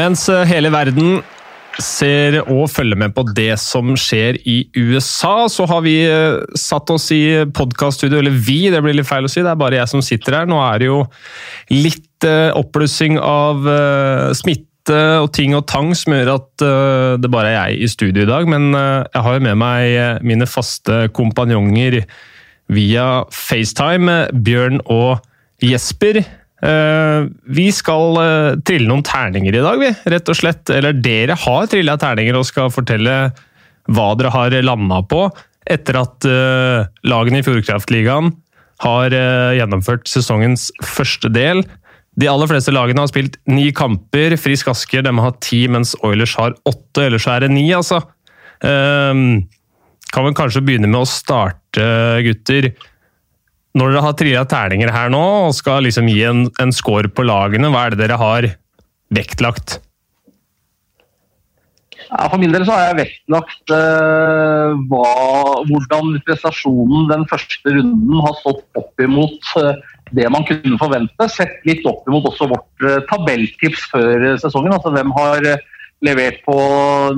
Mens eh, hele verden ser og følger med på det som skjer i USA, så har vi eh, satt oss i podkaststudio. Eller vi, det blir litt feil å si, det er bare jeg som sitter her. Nå er det jo litt eh, oppblussing av smitte og ting og tang som gjør at det bare er jeg i studio i dag. Men jeg har jo med meg mine faste kompanjonger via FaceTime, Bjørn og Jesper. Uh, vi skal uh, trille noen terninger i dag, vi, rett og slett. Eller dere har trilla terninger og skal fortelle hva dere har landa på etter at uh, lagene i Fjordkraftligaen har gjennomført sesongens første del. De aller fleste lagene har spilt ni kamper. Frisk Asker de har ti, mens Oilers har åtte. Ellers er det ni, altså. kan vi kanskje begynne med å starte, gutter når dere har trilla terninger her nå og skal liksom gi en, en score på lagene, hva er det dere har vektlagt? Ja, for min del så har jeg vektlagt uh, hva, hvordan prestasjonen den første runden har stått opp imot uh, det man kunne forvente. Sett litt opp imot også vårt uh, tabelltips før sesongen. altså Hvem har levert på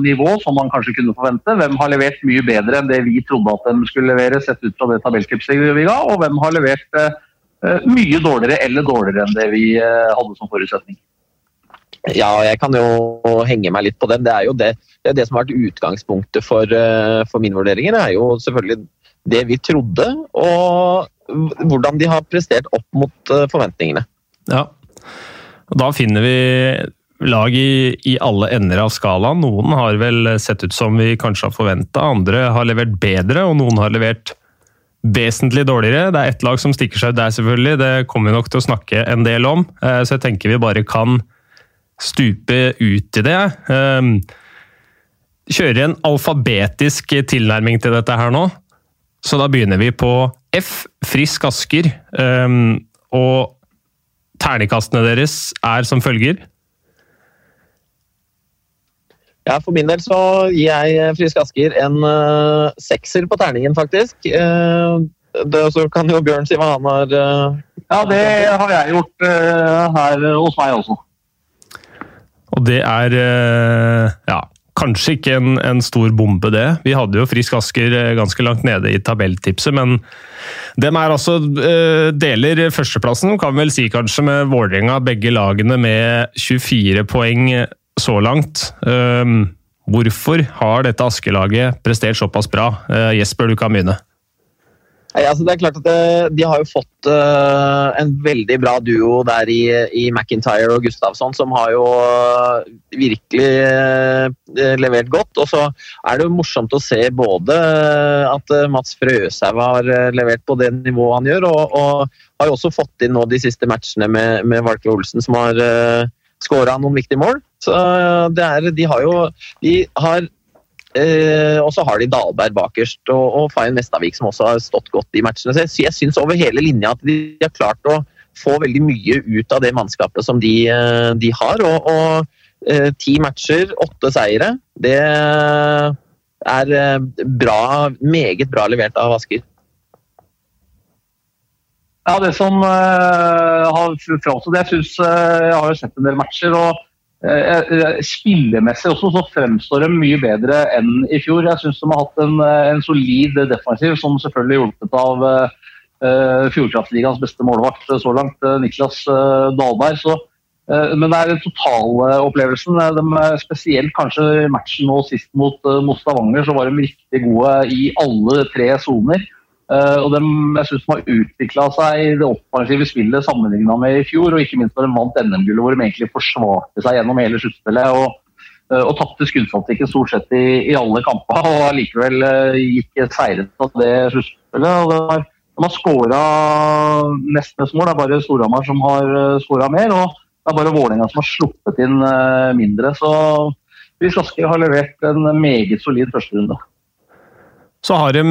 nivå som man kanskje kunne forvente. Hvem har levert mye bedre enn det vi trodde at de skulle levere, sett ut fra det tabelltipset vi ga, og hvem har levert uh, mye dårligere eller dårligere enn det vi uh, hadde som forutsetning. Ja, jeg kan jo henge meg litt på den. Det er jo det, det, er det som har vært utgangspunktet for, uh, for mine vurderinger. Det er jo selvfølgelig det vi trodde, og hvordan de har prestert opp mot forventningene. Ja, og da finner vi lag i, i, alle ender av skalaen. Noen har vel sett ut som vi kanskje har forventa, andre har levert bedre, og noen har levert vesentlig dårligere. Det er ett lag som stikker seg ut der, selvfølgelig. Det kommer vi nok til å snakke en del om, eh, så jeg tenker vi bare kan stupe ut i det. Kjører kjøre en alfabetisk tilnærming til dette her nå. Så da begynner vi på F, Frisk Asker. Ehm, og ternekastene deres er som følger. Ja, For min del så gir jeg eh, Frisk Asker en uh, sekser på terningen, faktisk. Uh, det, så kan jo Bjørn si hva han har uh, Ja, det har jeg gjort her hos meg også. Og det er ja, kanskje ikke en, en, stor bombe, det. Vi hadde jo Frisk Asker ganske langt nede i tabelltipset, men dem er altså deler førsteplassen, kan vi vel si kanskje, med Vålerenga, begge lagene med 24 poeng så langt. Ehm, hvorfor har dette Askelaget prestert såpass bra? Eh, Jesper, du kan begynne. Nei, altså det er klart at det, De har jo fått uh, en veldig bra duo der i, i McIntyre og Gustavsson, som har jo uh, virkelig uh, levert godt. Og så er det jo morsomt å se både at Mats Frøshaug har levert på det nivået han gjør, og, og, har jo også fått inn nå de siste matchene med, med Valkve Olsen, som har uh, skåra noen viktige mål. Så eh, det er, de har jo De har eh, og så har de Dalberg bakerst og, og Fayen Vestavik som også har stått godt i matchene. Så jeg, jeg syns over hele linja at de har klart å få veldig mye ut av det mannskapet som de, eh, de har. Og, og eh, ti matcher, åtte seire. Det er eh, bra, meget bra levert av Asker. Ja, det som uh, har framstått Jeg synes uh, jeg har jo sett en del matcher. og Spillemessig også så fremstår de mye bedre enn i fjor. Jeg syns de har hatt en, en, solid defensiv, som selvfølgelig hjulpet av uh, Fjordkraftligaens beste målvakt så langt, Niklas Dahlberg. Så, men det er den totalopplevelsen. spesielt kanskje matchen nå sist mot, mot Stavanger, så var de riktig gode i alle tre soner. Uh, og de, jeg synes de har utvikla seg i det offensive spillet sammenligna med i fjor. Og ikke minst når de vant NM-gullet, hvor de egentlig forsvarte seg gjennom hele sluttspillet. Og, uh, og tapte skuddstatistikken stort sett i, i, alle kamper, og allikevel uh, gikk seiret av det sluttspillet. og De har skåra nest mest mål, det er bare Storhamar som har skåra mer. Og det er bare Vålerenga som har sluppet inn mindre. Så Chris Asker har levert en meget solid førsterunde. Så har de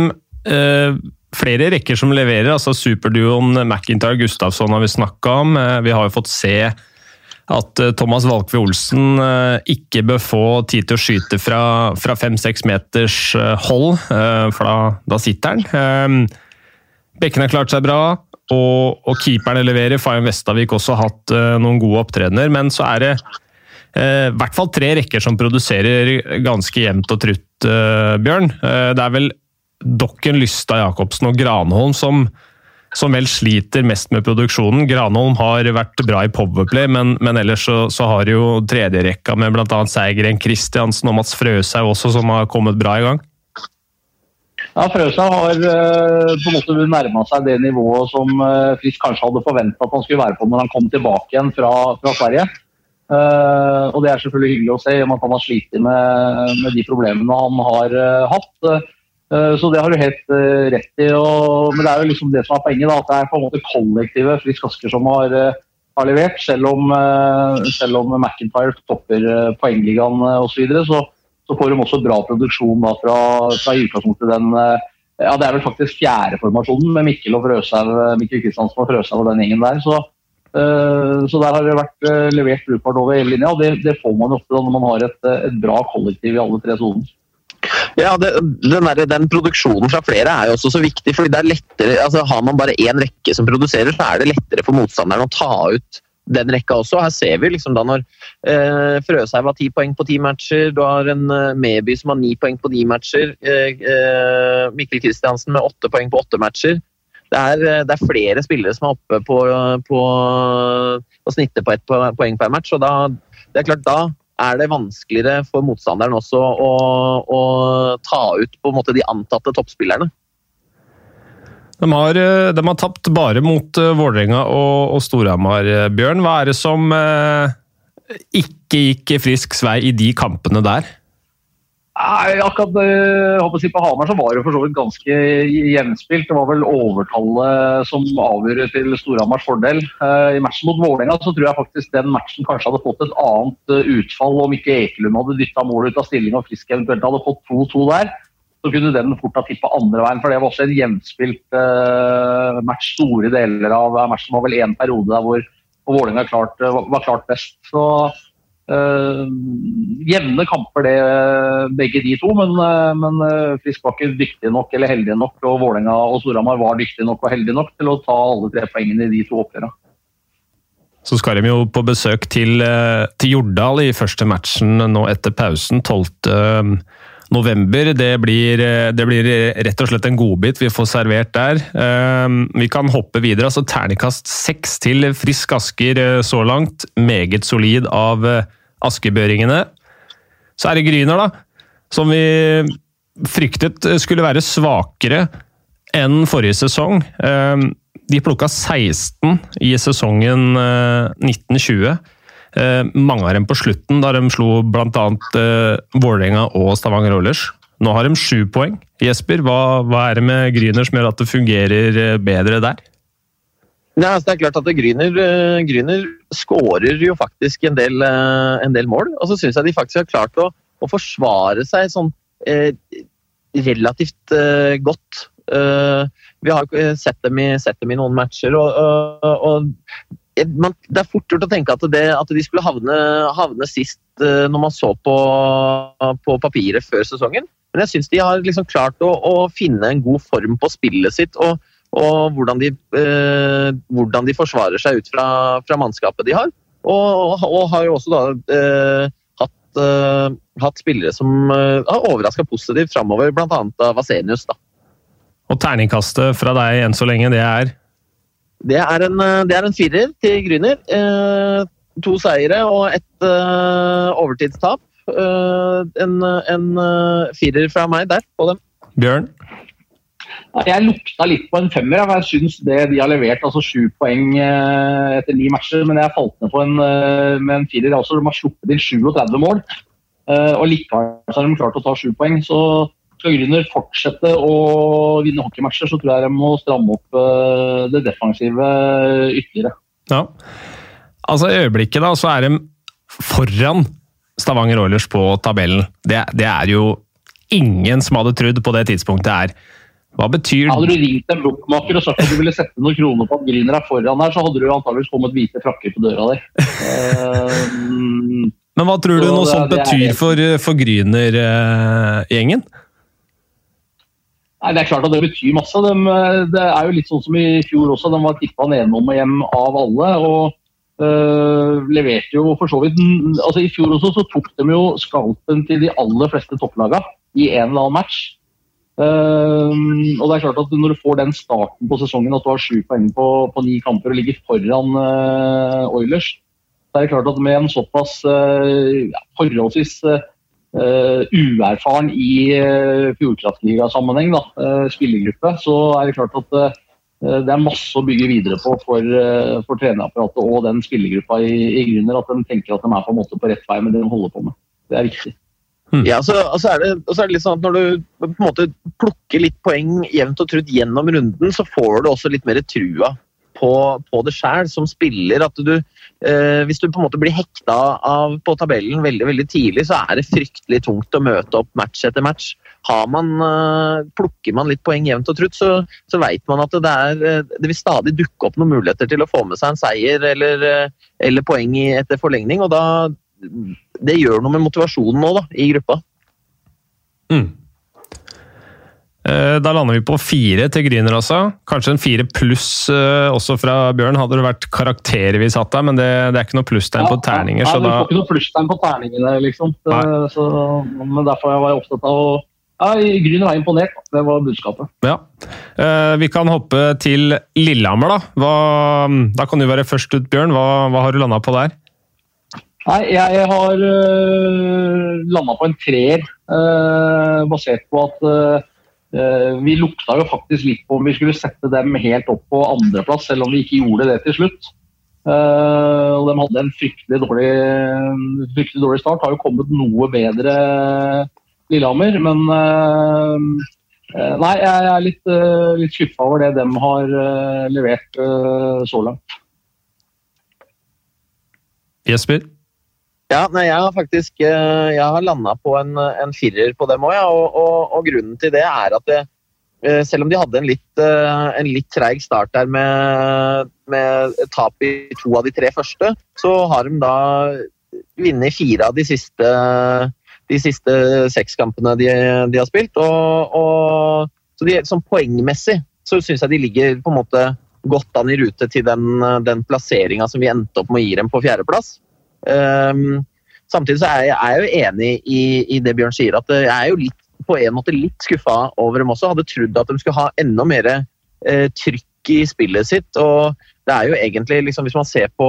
flere rekker som leverer. altså Superduoen McIntyre Gustafsson har vi snakka om. Eh, vi har jo fått se at eh, Thomas Valkve Olsen eh, ikke bør få tid til å skyte fra, fem-seks meters hold, for da, da sitter han. Bekken har klart seg bra, og, og keeperne leverer. Fayen Vestavik også har hatt noen gode opptredener, men så er det i hvert fall tre rekker som produserer ganske jevnt og trutt, Bjørn. Det er vel Dokken, Lystad, Jacobsen og Granholm som, som vel sliter mest med produksjonen. Granholm har vært bra i powerplay, men, men ellers så, så har jo tredjerekka med bl.a. Seigren Kristiansen og Mats Frøshaug også, som har kommet bra i gang. Ja, Frøsa har uh, på en måte nærma seg det nivået som uh, Frisk kanskje hadde forventa at han skulle være på når han kom tilbake igjen fra, fra Sverige. Uh, og Det er selvfølgelig hyggelig å se om at han har slitt med, med, de problemene han har hatt. Så det har du helt rett i. Og, men det er jo liksom det som er poenget, da, at det er på en måte kollektivet Frisk Asker som har, har levert. Selv om, selv om McIntyre topper poengligaen osv. Så, videre, så så får de også bra produksjon da, fra, fra utgangspunktet den eh, ja, Det er vel faktisk fjerdeformasjonen med Mikkel og Frøshaug, Mikkel Kristiansen og Frøshaug og den gjengen der. Så, så, der har det vært levert brukbart over hele linja. og det, det, får man ofte da, når man har et, et bra kollektiv i alle tre soner. Ja, det, den, der, den, produksjonen fra flere er jo også så viktig. fordi det er lettere, altså Har man bare én rekke som produserer, så er det lettere for motstanderen å ta ut den rekka også. Her ser vi liksom da når eh, Frøsheim har ti poeng på ti matcher, du har en eh, Meby som har ni poeng på ni matcher, eh, eh, Mikkel Kristiansen med åtte poeng på åtte matcher. Det er, eh, det er, flere spillere som er oppe på, på på snittet på ett poeng per match. og da, det er klart da er det vanskeligere for motstanderen også å, å ta ut på en måte de antatte toppspillerne. De har, eh, de har tapt bare mot uh, Vålerenga og, og Storhamar, eh, Bjørn. Hva er det som ikke gikk frisk svei i de kampene der? Nei, akkurat jeg si På Hamar så var det for så vidt ganske jevnspilt. Det var vel overtallet som avgjorde til Storhamars fordel. I matchen mot Vålerenga så tror jeg faktisk den matchen kanskje hadde fått et annet utfall om ikke Ekelund hadde dytta målet ut av stilling og Frisk eventuelt hadde fått 2-2 der så kunne den fort ha tippa andre veien. For det var også en jevnspilt uh, match. Store deler av matchen var vel én periode der hvor Vålerenga var klart best. Så uh, jevne kamper, det, begge de to. Men, men Frisk var ikke dyktig nok eller heldig nok, og Vålerenga og Storhamar var dyktige nok og heldige nok til å ta alle tre poengene i de to oppgjørene. Så skal de jo på besøk til, til Jordal i første matchen nå etter pausen. 12 november. Det blir, eh, det blir, rett og slett en godbit vi får servert der. Vi kan hoppe videre. altså Terningkast seks til Frisk Asker eh, så langt. Meget solid av eh, askebøringene. Så er det Gryner, da. Som vi fryktet skulle være svakere enn forrige sesong. Ehm, de plukka 16 i sesongen 1920. Eh, mange av dem på slutten, da de slo bl.a. Eh, Vålerenga og Stavanger Oilers. Nå har de sju poeng. Jesper, hva, hva, er det med Gryner som gjør at det fungerer eh, bedre der? Ja, altså det er klart at Gryner, eh, Gryner skårer jo faktisk en del, en del mål. Og så syns jeg de faktisk har klart å, å forsvare seg sånn eh, relativt eh, godt. Eh, vi har sett dem, i, sett dem i, noen matcher, og, og, og man, det er fort gjort å tenke at, det, at de skulle havne, havne sist når man så på, på, papiret før sesongen. Men jeg syns de har liksom klart å, å, finne en god form på spillet sitt. og, og hvordan, de, eh, hvordan, de, forsvarer seg ut fra, fra mannskapet de har. Og, og, har jo også da eh, hatt, hatt, spillere som har overraska positivt framover, bl.a. Vasenius. da. Og terningkastet fra deg enn så lenge, det er? Det er en, eh, det er en firer til Grüner. Eh, to seire og ett eh, overtidstap. Eh, en, en eh, firer fra meg der på dem. Bjørn? Jeg lukta litt på en femmer. Jeg syns det de har levert, altså sju poeng eh, etter ni matcher, men jeg falt ned på en, med en firer. Også, de har sluppet inn 37 mål, og likevel har de klart å ta sju poeng. så skal Grüner fortsette å vinne hockeymatcher, så tror jeg de må stramme opp eh, det defensive ytterligere. Ja. Altså I øyeblikket da, så er de foran Stavanger Oilers på tabellen. Det, det, er jo ingen som hadde trodd på det tidspunktet her. Hva betyr Hadde du ringt en bookmaker og sagt at du ville sette noen kroner på at Grüner er foran her, så hadde du antakeligvis kommet hvite frakker på døra di. Uh, Men hva tror du noe sånt betyr for, for Gryner-gjengen? Uh, Nei, Det er klart at det betyr masse. De, det er jo litt sånn som i fjor også. De var tippa nedom og hjem av alle. og øh, leverte jo for så vidt altså I fjor også så tok de jo skalpen til de aller fleste topplagene i en eller annen match. Uh, og det er klart at Når du får den starten på sesongen, at du har sju poeng på, på, ni kamper og ligger foran uh, Oilers, så er det klart at med en såpass uh, forholdsvis uerfaren i uh, Fjordkraftligasammenheng, spillergruppe, så er det klart at Eh, det er masse å bygge videre på for, eh, for trenerapparatet og den spillergruppa i, i Grüner. At de tenker at de er på en måte på rett vei med det de holder på med. Det er viktig. Mm. Ja, så, og, så det, og så er det litt sånn at Når du på en måte plukker litt poeng jevnt og trutt gjennom runden, så får du også litt mer trua på, på det sjæl som spiller. at du, eh, Hvis du på en måte blir hekta av på tabellen veldig veldig tidlig, så er det fryktelig tungt å møte opp match etter match har man, eh, plukker man litt poeng jevnt og trutt, så, så vet man at det, er, eh, det, vil stadig dukke opp noen muligheter til å få med seg en seier eller, eh, eller poeng etter forlengning. og da, Det gjør noe med motivasjonen nå da, i gruppa. Mm. Da lander vi på fire til Gryner også. Kanskje en fire pluss også fra Bjørn. Hadde det vært karakterer vi satt der, men det, det er ikke noe plusstegn ja, på terninger. Ja, ja, vi får ikke noe plusstegn på terningene, liksom. Det, så, men derfor var jeg opptatt av å ja, Grüner er imponert. Det var budskapet. Ja. Eh, vi kan hoppe til Lillehammer, da. Hva, da kan du være først ut, Bjørn. Hva, hva har du landa på der? Nei, jeg har uh, eh, landa på en treer, uh, basert på at uh, vi lukta jo faktisk litt på om vi skulle sette dem helt opp på andreplass, selv om vi ikke gjorde det til slutt. Uh, De hadde en fryktelig dårlig, fryktelig dårlig start. Har jo kommet noe bedre Lillehammer. Men uh, nei, jeg er litt, uh, litt skuffa over det de har levert så langt. Jesper? Ja, nei, jeg har faktisk jeg har landa på en, en, firer på dem òg, ja, og, og, og, grunnen til det er at det, selv om de hadde en litt, en litt treig start der med, med tap i to av de tre første, så har de da vunnet fire av de siste de siste seks kampene de, de har spilt. Og, og, så de, sånn poengmessig så syns jeg de ligger på en måte godt an i rute til den, den plasseringa som vi endte opp med å gi dem på fjerdeplass. Um, samtidig så er jeg, er jeg jo enig i, i, det Bjørn sier, at jeg er jo litt, på en måte litt skuffa over dem også. Hadde trodd at de skulle ha enda mer eh, trykk i spillet sitt. og det er jo egentlig, liksom, Hvis man ser på,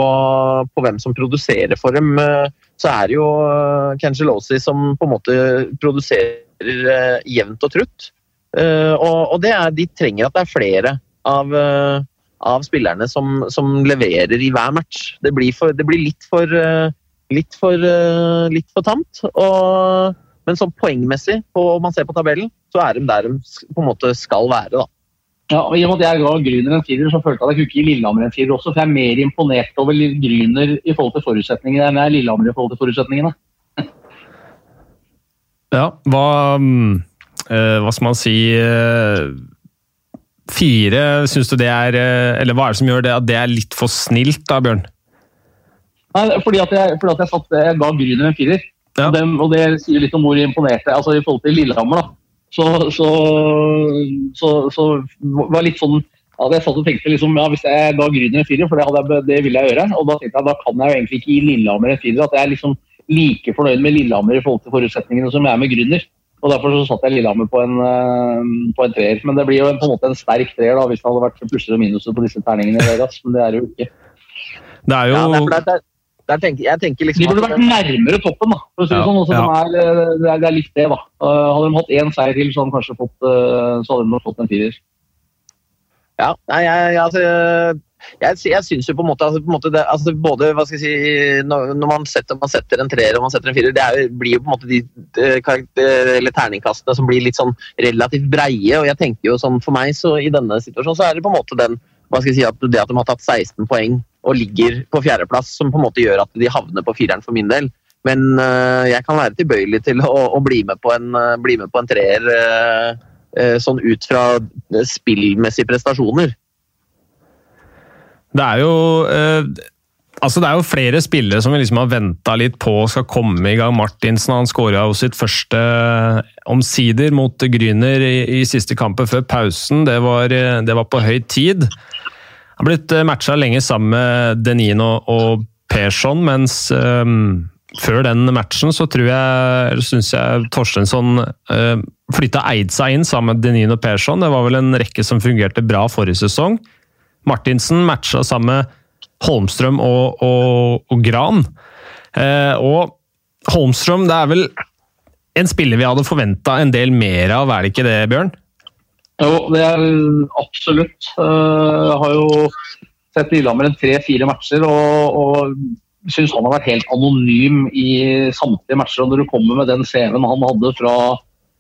på hvem som produserer for dem, eh, så er det jo eh, Cangelosi som på en måte produserer uh, jevnt og trutt. Uh, og, og, det er, de trenger at det er flere av, uh, av spillerne som, som, leverer i hver match. Det blir, for, det blir litt for litt for, litt for tamt. Og, men sånn poengmessig, om man ser på tabellen, så er de der de på en måte skal være. da. Ja, og I og med at jeg ga Gryner en firer, så følte jeg at jeg kunne gi Lillehammer en firer også. For jeg er mer imponert over Gryner i forhold til forutsetningene enn jeg er Lillehammer i forhold til forutsetningene. ja, hva, øh, hva skal man si øh, Fire, syns du det er øh, Eller hva er det som gjør det at det er litt for snilt, da, Bjørn? Nei, fordi at jeg, fordi at jeg, satt, jeg ga Gryner en firer. Ja. Og, det, og, det sier litt om hvor imponert jeg altså i forhold til Lillehammer. da. Så, så, så, så var litt sånn ja, jeg satt og tenkte liksom, ja, Hvis jeg ga Grüner en firer, for det, jeg, det ville jeg gjøre, og da tenkte jeg da kan jeg jo egentlig ikke gi Lillehammer en firer. At jeg er liksom like fornøyd med Lillehammer i forhold til forutsetningene som jeg er med Grüner. Og Derfor så satt jeg Lillehammer på en, eh, på en treer. Men det blir jo en, på en måte en sterk treer da, hvis det hadde vært plusser og minuser på disse terningene. Deres, men det er det jo ikke. Det er jo... Ja, det der, der, er, Tenker, jeg tenker liksom de burde vært nærmere toppen, da. For å si det, sånn. også, ja. de er, eh, det, er, det, er, litt det, da. Uh, hadde de hatt én seier til, så hadde de kanskje fått, så hadde de fått en firer. Ja, nei, jeg, altså, jeg, jeg syns jo på en måte, altså, på en måte det, altså, Både hva skal jeg si, når, når man, setter, man, setter, en treer og man setter en firer, det er, blir jo på en måte de, de eller terningkastene som blir litt sånn relativt breie. og jeg tenker jo sånn For meg så i denne situasjonen så er det på en måte den hva skal jeg si, at det at de har tatt 16 poeng og ligger på fjerdeplass, som på en måte gjør at de havner på fireren for min del. Men uh, jeg kan være tilbøyelig til å, å bli, med på en, bli med på en treer uh, sånn ut fra spillmessige prestasjoner. Det er jo Altså, det er jo flere spillere som vi liksom har venta litt på skal komme i gang. Martinsen han skåra jo sitt første omsider mot Gryner i, i, siste kampen før pausen. Det var, det var på høy tid. Han Har blitt matcha lenge sammen med Denin og, og Persson, mens um, før den matchen så tror jeg, syns jeg Torstensson uh, flytta eid seg inn sammen med Denin og Persson. Det var vel en rekke som fungerte bra forrige sesong. Martinsen matcha sammen med Holmstrøm og, og, og Gran. Eh, og Holmstrøm, det er vel en spiller vi hadde forventa en del mer av, er det ikke det, Bjørn? Jo, det er absolutt. Uh, jeg har jo sett Lillehammer en tre-fire matcher og, og syns han har vært helt anonym i samtlige matcher. og Når du kommer med den CV-en han hadde fra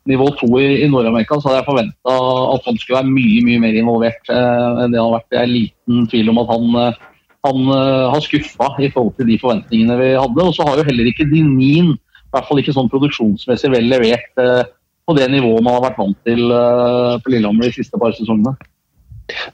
nivå to i, i Nord-Amerika, så hadde jeg forventa at han skulle være mye mye mer involvert eh, enn det han har vært. Det er liten tvil om at han, eh, han uh, har skuffa i forhold til de forventningene vi hadde. Og så har jo heller ikke Dinin, i hvert fall ikke sånn produksjonsmessig vel levert eh, på det nivået man har vært vant til eh, på Lillehammer de siste par sesongene.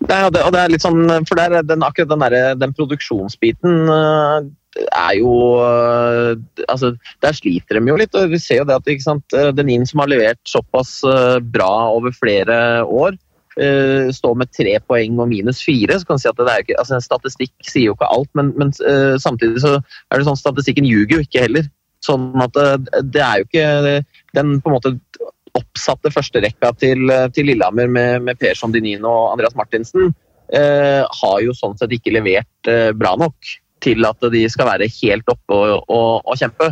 Det er, og det er litt sånn, for der, den, akkurat den, der, den produksjonsbiten uh, er jo uh, altså, Der sliter de jo litt. og Vi ser jo det at ikke sant, eh, Denin som har levert såpass uh, bra over flere år, står med tre poeng og minus fire. så kan man si at det er ikke, altså Statistikk sier jo ikke alt, men, men samtidig så er det sånn statistikken ljuger jo ikke heller. Sånn at det er jo ikke den på en måte oppsatte førsterekka til, til Lillehammer med, med Persson Dinin og Andreas Martinsen, eh, har jo sånn sett ikke levert eh, bra nok til at de skal være helt oppe og, og, og kjempe.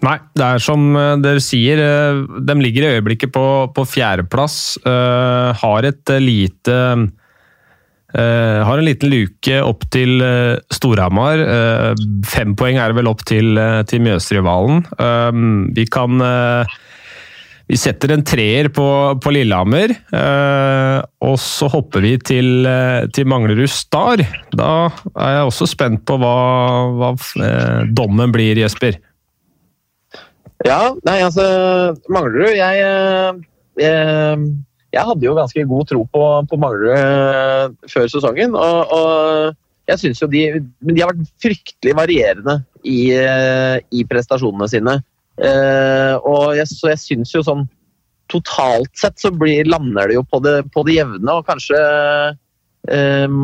Nei, det er som eh, dere sier. Eh, de ligger i øyeblikket på, på fjerdeplass. Uh, har et lite Uh, har en liten luke opp til uh, Storhamar. Uh, fem poeng er det vel opp til, til Mjøsrivalen. vi kan Vi setter en treer på, på Lillehammer. og så hopper vi til, til Manglerud Star. Da er jeg også spent på hva, hva dommen blir, Jesper. Ja, nei altså Manglerud Jeg, jeg jeg hadde jo ganske god tro på, på Manglerud eh, før sesongen. Og, og jeg syns jo de Men de har vært fryktelig varierende i, eh, i prestasjonene sine. Uh, og jeg, så jeg syns jo sånn Totalt sett så blir, lander det jo på det, på det jevne, og kanskje um,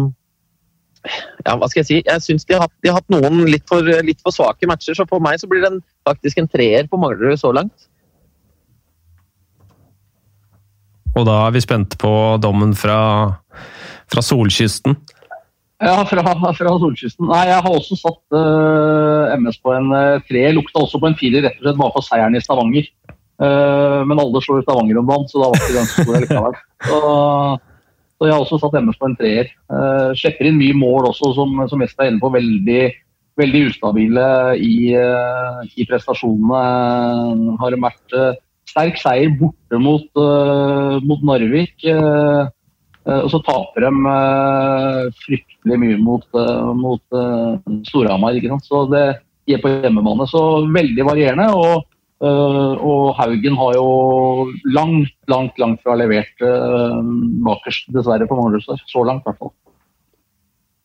ja, hva skal jeg si? Jeg syns de, de, har hatt noen litt for, litt for svake matcher, så for meg så blir det faktisk en treer på Manglerud så langt. Og da er vi spente på dommen fra, fra Solkysten. Ja, fra, fra, Solkysten. Nei, jeg har også satt uh, MS på en uh, tre. Lukta også på en firer, rett og slett bare for seieren i Stavanger. Uh, men alle slår Stavanger om dagen, så da var ikke den så stor likevel. Så, så, jeg har også satt MS på en treer. Uh, sjekker inn mye mål også, som, som Jesper er inne på. Veldig, veldig ustabile i, uh, i prestasjonene. Har vært sterk seier borte mot, mot Narvik. Uh, og så taper de fryktelig mye mot, mot Storhamar. Så det gir på hjemmebane. Så veldig varierende. og og Haugen har jo langt, langt langt fra levert bakerst, dessverre, på Manglerud. Så langt, i hvert fall.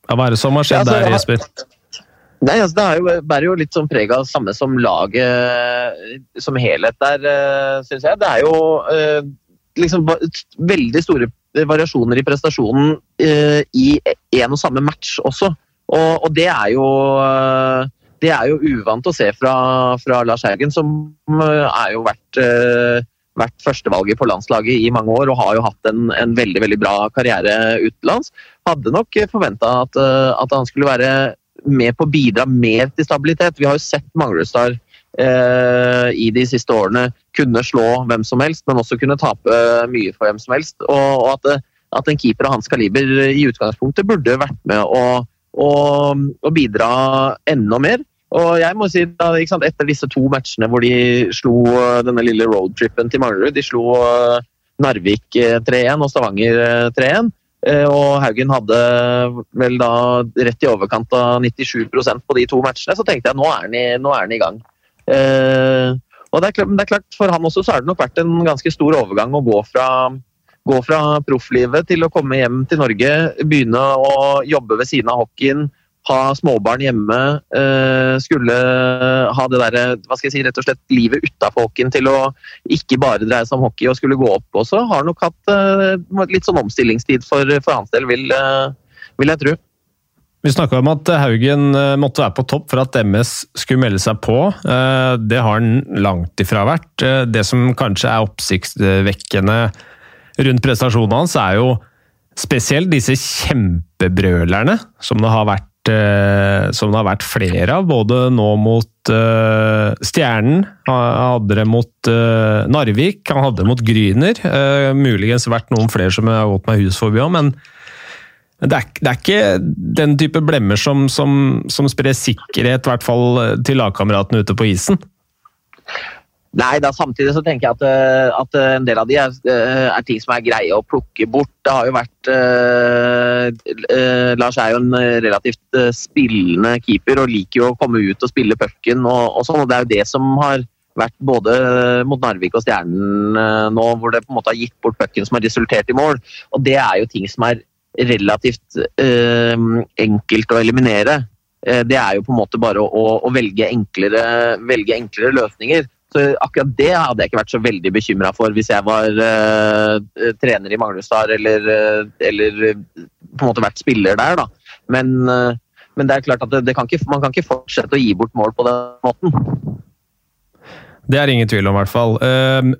Ja, hva er det som har skjedd der, Jesper? Nei, altså Det er jo, bærer jo litt sånn preg av samme som laget som helhet der, eh, syns jeg. Det er jo liksom veldig store variasjoner i prestasjonen uh, i én og samme match også. Og, og det er jo uh, det er jo uvant å se fra, fra Lars Haugen, som er jo vært, vært førstevalget på landslaget i mange år og har jo hatt en, en veldig veldig bra karriere utenlands. Hadde nok forventa at, at han skulle være med på å bidra mer til stabilitet. Vi har jo sett Manglerudstad eh, i de siste årene kunne slå hvem som helst, men også kunne tape mye for hvem som helst. Og, og at, at, en keeper av hans kaliber i utgangspunktet burde vært med å, å, å bidra enda mer. Og jeg må si da, sant, Etter disse to matchene hvor de slo denne lille roadtrippen til Manglerud De slo eh, Narvik 3-1 eh, og Stavanger 3-1 eh, Eh, og Haugen hadde vel da rett i overkant av 97% på de to matchene. Så tenkte jeg nå han i, er han i gang. Eh, og det er, klart, det er, klart, For han også så har det nok vært en ganske stor overgang å gå fra, gå fra profflivet til å komme hjem til Norge, begynne å jobbe ved siden av hockeyen ha småbarn hjemme, uh, skulle ha det derre hva skal jeg si, rett og slett livet utafor hockeyen til å ikke bare dreie seg om hockey og skulle gå opp også, har nok hatt uh, litt sånn omstillingstid for, for hans del, vil, vil jeg tro. Vi snakka om at Haugen måtte være på topp for at MS skulle melde seg på. Det har han langt ifra vært. Det som kanskje er oppsiktsvekkende rundt prestasjonen hans, er jo spesielt disse kjempebrølerne som det har vært Eh, det har vært flere av, både nå mot Stjernen, han hadde det mot Narvik, han hadde det mot Gryner. Muligens vært noen flere som har gått meg hus forbi òg, men det er, det er, ikke den type blemmer som, som, som sprer sikkerhet, i hvert fall til lagkameratene ute på isen. Nei, da samtidig så tenker jeg at, eh, at, eh, en del av de er, eh, er, ting som er greie å plukke bort. Det har jo vært uh, Lars er jo en relativt spillende keeper og liker jo å komme ut og spille pucken og, og sånn. og Det er jo det som har vært både mot Narvik og Stjernen nå, hvor det på en måte har gitt bort pucken som har resultert i mål. Og det er jo ting som er relativt enkelt å eliminere. Det er jo på en måte bare å, å velge, enklere, velge enklere løsninger. Så akkurat det hadde jeg ikke vært så veldig bekymra for hvis jeg var eh, trener i Magnusdal eller, uh, eller på en måte vært spiller der. da. Men, uh, men det er klart at det, det kan ikke, man kan ikke fortsette å gi bort mål på den måten. Det er ingen tvil om, i hvert fall.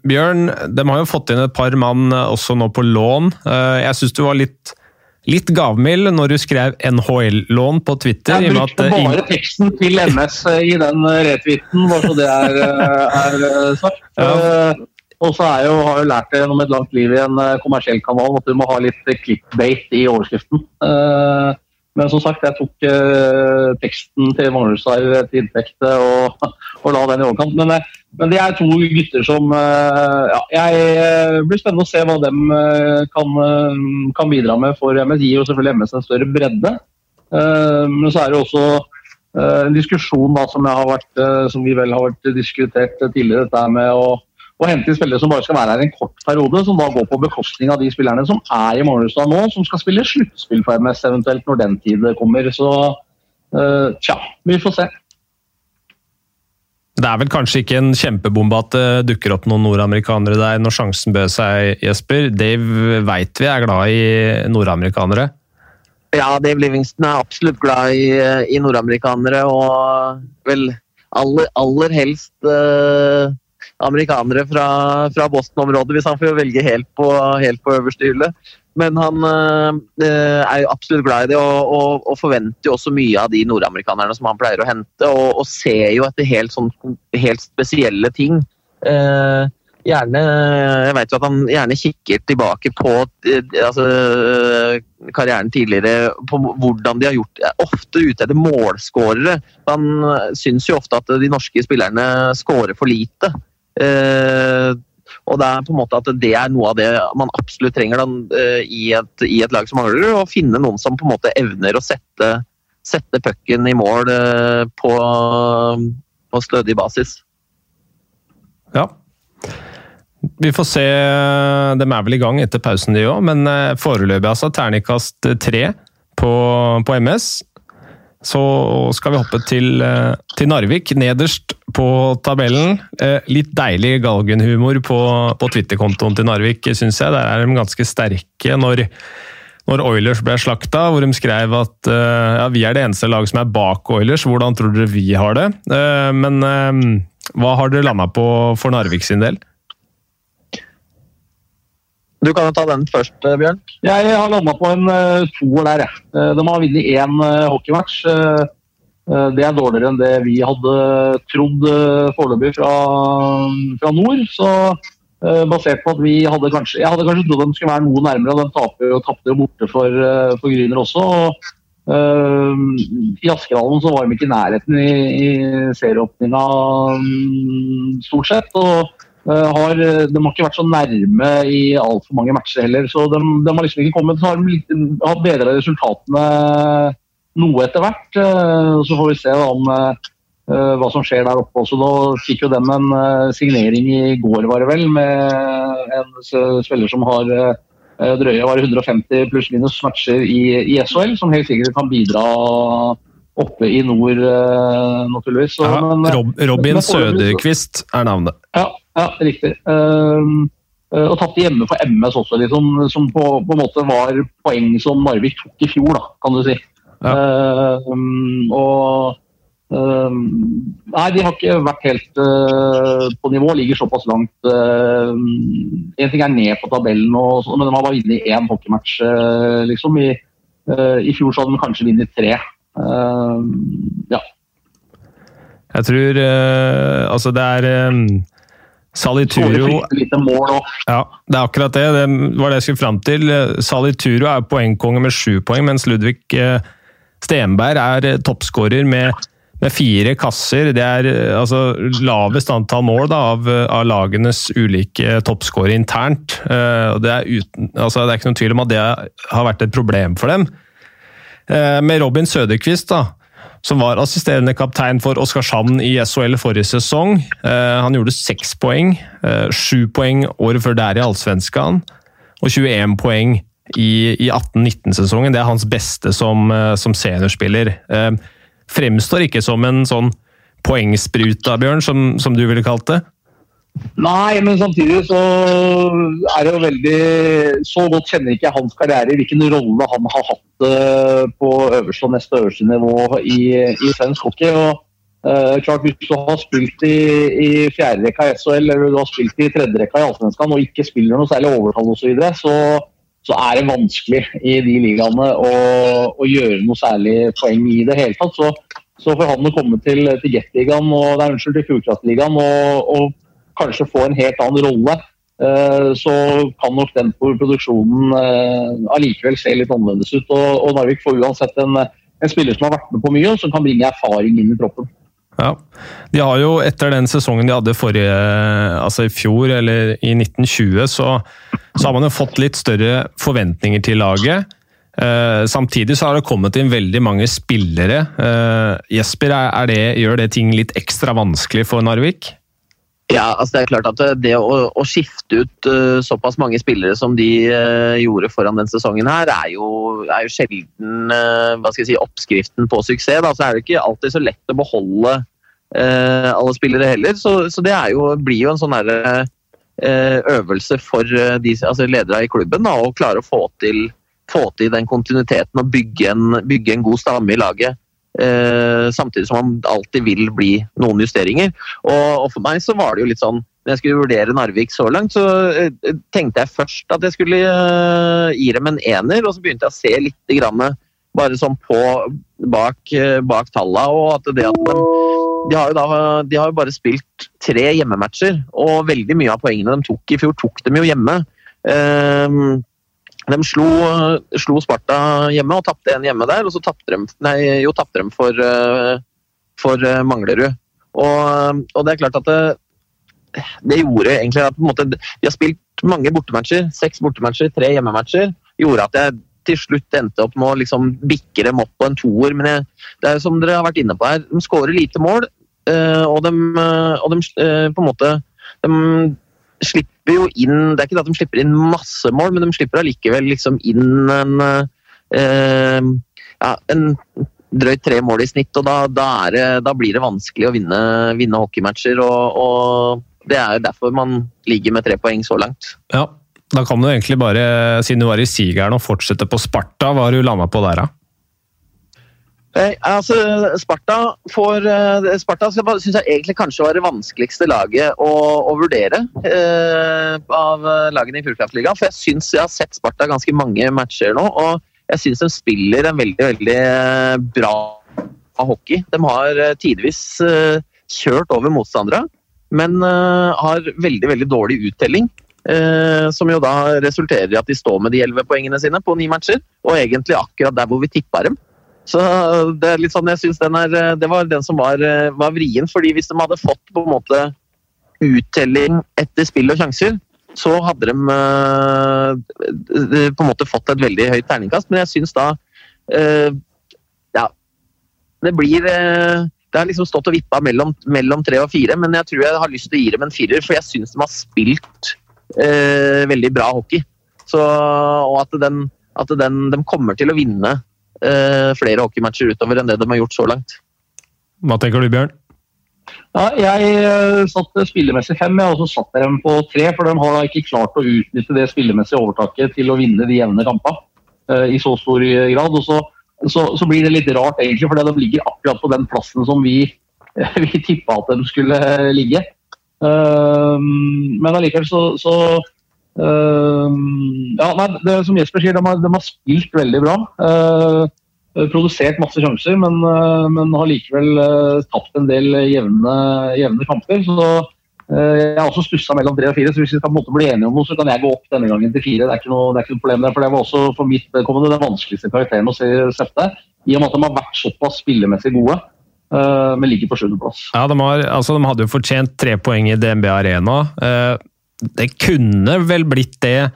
Bjørn, de har jo fått inn et par mann også nå på lån. jeg syns du var litt litt gavmild når du skrev NHL-lån på Twitter. Jeg brukte at, bare teksten til MS eh, i den eh, retweeten, bare så det er, eh, er sagt. Ja. Og så har jeg jo lært det gjennom et langt liv i en kommersiell kanal at du må ha litt clickbait i overskriften. Men som sagt, jeg tok teksten til Manglerudstad til inntekt og, og la den i overkant. Men men det er to gutter som eh, ja, jeg eh, blir spennende å se hva de eh, kan, kan, bidra med for MS. Gir jo selvfølgelig MS en større bredde. Men så er det også en diskusjon da, som, vært, som vi vel har vært diskutert tidligere. Dette med å, å hente inn spillere som bare skal være her en kort periode. Som da går på bekostning av de spillerne som er i Morgenstad nå, som skal spille sluttspill for MS eventuelt når den tid kommer. Så tja, vi får se. Det er vel kanskje ikke en kjempebombe at det dukker opp noen nordamerikanere der når sjansen bød seg, Jesper. Dave veit vi er glad i nordamerikanere. Ja, Dave Livingston er absolutt glad i, i nordamerikanere, og vel aller, aller helst eh, amerikanere fra, fra Boston-området, hvis han får velge helt på, helt på øverste hylle. Men han øh, er jo absolutt glad i det, og, og, og, forventer jo også mye av de nordamerikanerne som han pleier å hente. Og, og ser jo etter helt, sånn, helt spesielle ting. Eh, gjerne, jeg vet jo at han gjerne kikker tilbake på eh, altså, karrieren tidligere, på hvordan de har gjort Ofte ute etter målskårere. Han syns jo ofte at de norske spillerne skårer for lite. Eh, og det er på en måte at det er noe av det man absolutt trenger da, eh, i, et, i, et, lag som mangler, å finne noen som på en måte evner å sette, sette pucken i mål eh, på, på stødig basis. Ja. Vi får se. De er vel i gang etter pausen, de òg, men eh, foreløpig altså terningkast tre på, på MS. Så skal vi hoppe til, eh, til Narvik, nederst på tabellen. Eh, litt deilig galgenhumor på, på Twitter-kontoen til Narvik, syns jeg. Der er de ganske sterke når, når Oilers ble slakta, hvor de skrev at eh, ja, vi er det eneste laget som er bak Oilers. Hvordan tror dere vi har det? Men hva har dere landa på for Narvik sin del? Du kan jo ta den først, eh, Bjørn. Jeg har landa på en uh, toer der, jeg. Uh, de har vunnet én uh, hockeymatch. det er dårligere enn det vi hadde trodd foreløpig fra, fra, nord. Så basert på at vi hadde kanskje Jeg hadde kanskje trodd de skulle være noe nærmere, og de tapte jo, tapte borte for, for Gryner også. Og, I Askerhallen så var de ikke i nærheten i, i serieåpninga um, stort sett. og Eh, har, de har ikke vært så nærme i altfor mange matcher heller. Så de, de, har liksom ikke kommet så har de litt, har resultatene noe etter hvert. Eh, så får vi se om eh, hva som skjer der oppe også. Da fikk jo dem en signering i går, var det vel, med en spiller som har drøye 150 pluss-minus matcher i, i SHL, som helt sikkert kan bidra oppe i nord, naturligvis. Så, ja, men, Rob, Robin Søderkvist er navnet. Ja, ja riktig. Uh, og tatt hjemme for MS også, liksom, som på, på, en måte var poeng som Narvik tok i fjor, da, kan du si. Ja. Uh, og uh, Nei, de har ikke vært helt uh, på nivå. Ligger såpass langt. en ting er ned på tabellen, og, men de har bare vunnet én hockeymatch. liksom. I, I, fjor så hadde de kanskje vunnet tre. Ja. Jeg tror Altså, det er um Salituro Ja, det er akkurat det. Det var det jeg skulle fram til. Salituro er poengkonge med sju poeng, mens Ludvig eh, Stenberg er eh, toppskårer med, med, fire kasser. Det er eh, altså lavest antall mål da, av, av, lagenes ulike toppskårere internt. Det er, uten, altså, det er ikke noen tvil om at det har vært et problem for dem. Med Robin Søderqvist da, som var assisterende kaptein for Oskarshamn i SHL forrige sesong. Eh, han gjorde seks poeng. Eh, sju poeng året før der i Allsvenskan, og 21 poeng i, i 18-19-sesongen. Det er hans beste som, eh, som seniorspiller. Fremstår ikke som en sånn poengspruta, Bjørn, som, som du ville kalt det? Nei, men samtidig så er det jo veldig Så godt kjenner ikke jeg hans karriere, hvilken rolle han har hatt uh, på øverste og neste øverste nivå i, i svensk hockey. og uh, klart Hvis du har spilt i, i fjerde rekka i SHL eller du har spilt i tredje rekka i Allsvenskan og ikke spiller noe særlig overtall osv., så, videre, så så er det vanskelig i de ligaene å, å, gjøre noe særlig poeng i det hele tatt. Så, så for han å komme til, til Jet-ligaen og, nei, unnskyld, til og, og kanskje få en helt annen rolle, eh, så kan nok den produksjonen eh, allikevel se litt annerledes ut. Og, Narvik får uansett en, en spiller som har vært med på mye, og som kan bringe erfaring inn i troppen. Ja, De har jo etter den sesongen de hadde forrige, altså i fjor, eller i 1920, så, så har man jo fått litt større forventninger til laget. Uh, samtidig så har det kommet inn veldig mange spillere. Uh, Jesper, er, er det, gjør det ting litt ekstra vanskelig for Narvik? Ja, altså det er klart at det å, å skifte ut uh, såpass mange spillere som de uh, gjorde foran den sesongen her, er jo, er jo sjelden uh, si, oppskriften på suksess. Da. Så er det ikke alltid så lett å beholde alle spillere heller. Så, så det jo, blir jo en sånn der, øvelse for de, altså ledere i klubben da, å klare å få til, få til den kontinuiteten og bygge en, bygge en god stamme i laget. Eh, samtidig som man alltid vil bli noen justeringer. Og, for meg så var det jo litt sånn Når jeg skulle vurdere Narvik så langt, så eh, tenkte jeg først at jeg skulle eh, gi dem en ener, og så begynte jeg å se litt grann, bare sånn på bak, bak tallene, og at det at de, de har da, de har jo bare spilt tre hjemmematcher, og veldig mye av poengene de tok i fjor, tok dem jo hjemme. Eh, de slo, slo, Sparta hjemme og tapte en hjemme der, og så tapte de, nei, jo, tapte de for, eh, for eh, Manglerud. Og, og, det er klart at det, det gjorde egentlig at måte, Vi har spilt mange bortematcher, seks bortematcher, tre hjemmematcher. gjorde at jeg til slutt endte opp med å liksom bikke dem opp på en toer. Men jeg, det er jo som dere har vært inne på her, de skårer lite mål, eh, og de, og de på en måte de slipper jo inn Det er ikke det at de slipper inn masse mål, men de slipper allikevel liksom inn en eh, ja, en drøyt tre mål i snitt, og da, da, det, da blir det vanskelig å vinne, vinne hockeymatcher. Og, og, det er derfor man ligger med tre poeng så langt. Ja, da kan du egentlig bare, siden du var i sigeren, og fortsette på Sparta. Hva har du landa på der, da? Eh, altså, Sparta, får, eh, Sparta syns jeg egentlig kanskje var det vanskeligste laget å, å vurdere eh, av lagene i Fjordkraftligaen. For jeg syns jeg har sett Sparta ganske mange matcher nå, og jeg syns de spiller en veldig, veldig eh, bra hockey. De har eh, tidvis eh, kjørt over motstandere, men har veldig, veldig dårlig uttelling. som jo da resulterer i at de står med de elleve poengene sine på ni matcher, og egentlig akkurat der hvor vi tippa dem. Så det er litt sånn, jeg synes den er, det var den som var, var vrien. fordi hvis de hadde fått på en måte uttelling etter spill og sjanser, så hadde de uh, på en måte fått et veldig høyt terningkast. Men jeg syns da Ja, det blir Det har liksom stått og vippa mellom, mellom, tre og fire, men jeg tror jeg har lyst til å gi dem en firer, for jeg syns de har spilt veldig bra hockey. Så, og at, den, at den, de kommer til å vinne eh, flere hockeymatcher utover enn det de har gjort så langt. Hva tenker du, Bjørn? Ja, jeg uh, satt spillemessig fem, jeg har også satt dem på tre. For de har ikke klart å utnytte det spillemessige overtaket til å vinne de jevne kampene uh, i så stor grad. Og så, så, så, blir det litt rart, egentlig, for de ligger akkurat på den plassen som vi, vi tippa at de skulle ligge. Uh, men allikevel så, så ja, nei, det som Jesper sier, de har, de har spilt veldig bra. Eh, produsert masse sjanser, men, eh, men har likevel eh, tapt en del jevne, jevne kamper. så jeg har også stussa mellom tre og fire, så hvis vi skal bli enige om noe, så kan jeg gå opp denne gangen til fire. Det er ikke noe, det er ikke noe problem der, for Det var også for mitt vedkommende den vanskeligste karakteren å se sette. I og med at de har vært såpass spillemessig gode, men ligger på sjuendeplass. Ja, de, altså, de hadde jo fortjent tre poeng i DNB Arena. Det kunne vel blitt det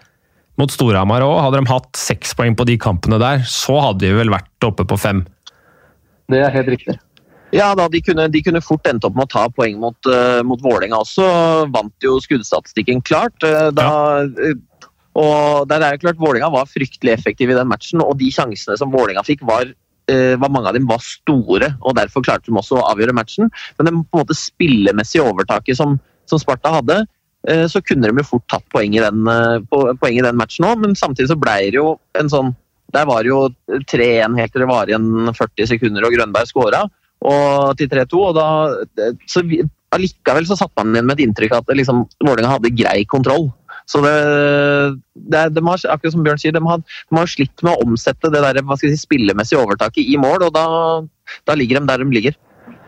mot Storhamar òg. Hadde de hatt seks poeng på de kampene der, så hadde de vel vært oppe på fem. Det er helt riktig. Ja, da, de, kunne, de kunne fort endt opp med å ta poeng mot, uh, mot Vålerenga også. Vant jo skuddstatistikken klart. Uh, da, uh, og det er jo klart Vålerenga var fryktelig effektiv i den matchen, og de sjansene som Vålerenga fikk, var, var, mange av dem var store. og Derfor klarte de også å avgjøre matchen. Men det på en måte spillemessige overtaket som, som Sparta hadde, Eh, så kunne de jo fort tatt poeng i den, eh, poeng i den matchen òg, men samtidig så ble det jo en sånn Der var det jo 3-1 helt til det var igjen 40 sekunder og Grønberg skåra, og til 3-2. og da, så vi, Allikevel så satt man igjen med et inntrykk av at liksom, Vålerenga hadde grei kontroll. Så det, det, de har, akkurat som Bjørn sier, de har, de har slitt med å omsette det der, hva skal si, spillemessige overtaket i mål, og da, da ligger de der de ligger.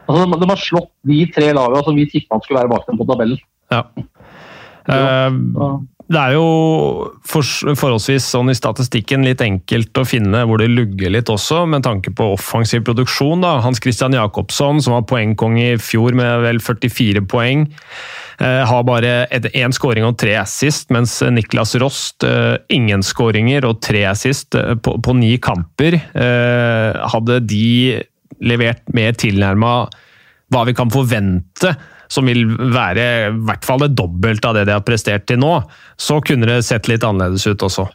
Altså, de har slått de tre lagene som vi tippa skulle være bak dem på tabellen. Ja. Eh, det er jo forholdsvis sånn i statistikken litt enkelt å finne hvor det lugger litt også, med tanke på offensiv produksjon. da. Hans Christian Jacobsson, som var poengkong i fjor med vel 44 poeng, eh, har bare én scoring og tre assist, mens Niklas Rost eh, ingen scoringer og tre assist på, på ni kamper. Hadde de levert mer tilnærma hva vi kan forvente som vil være i hvert fall det dobbelte av det de har prestert til nå, så kunne det sett litt annerledes ut også.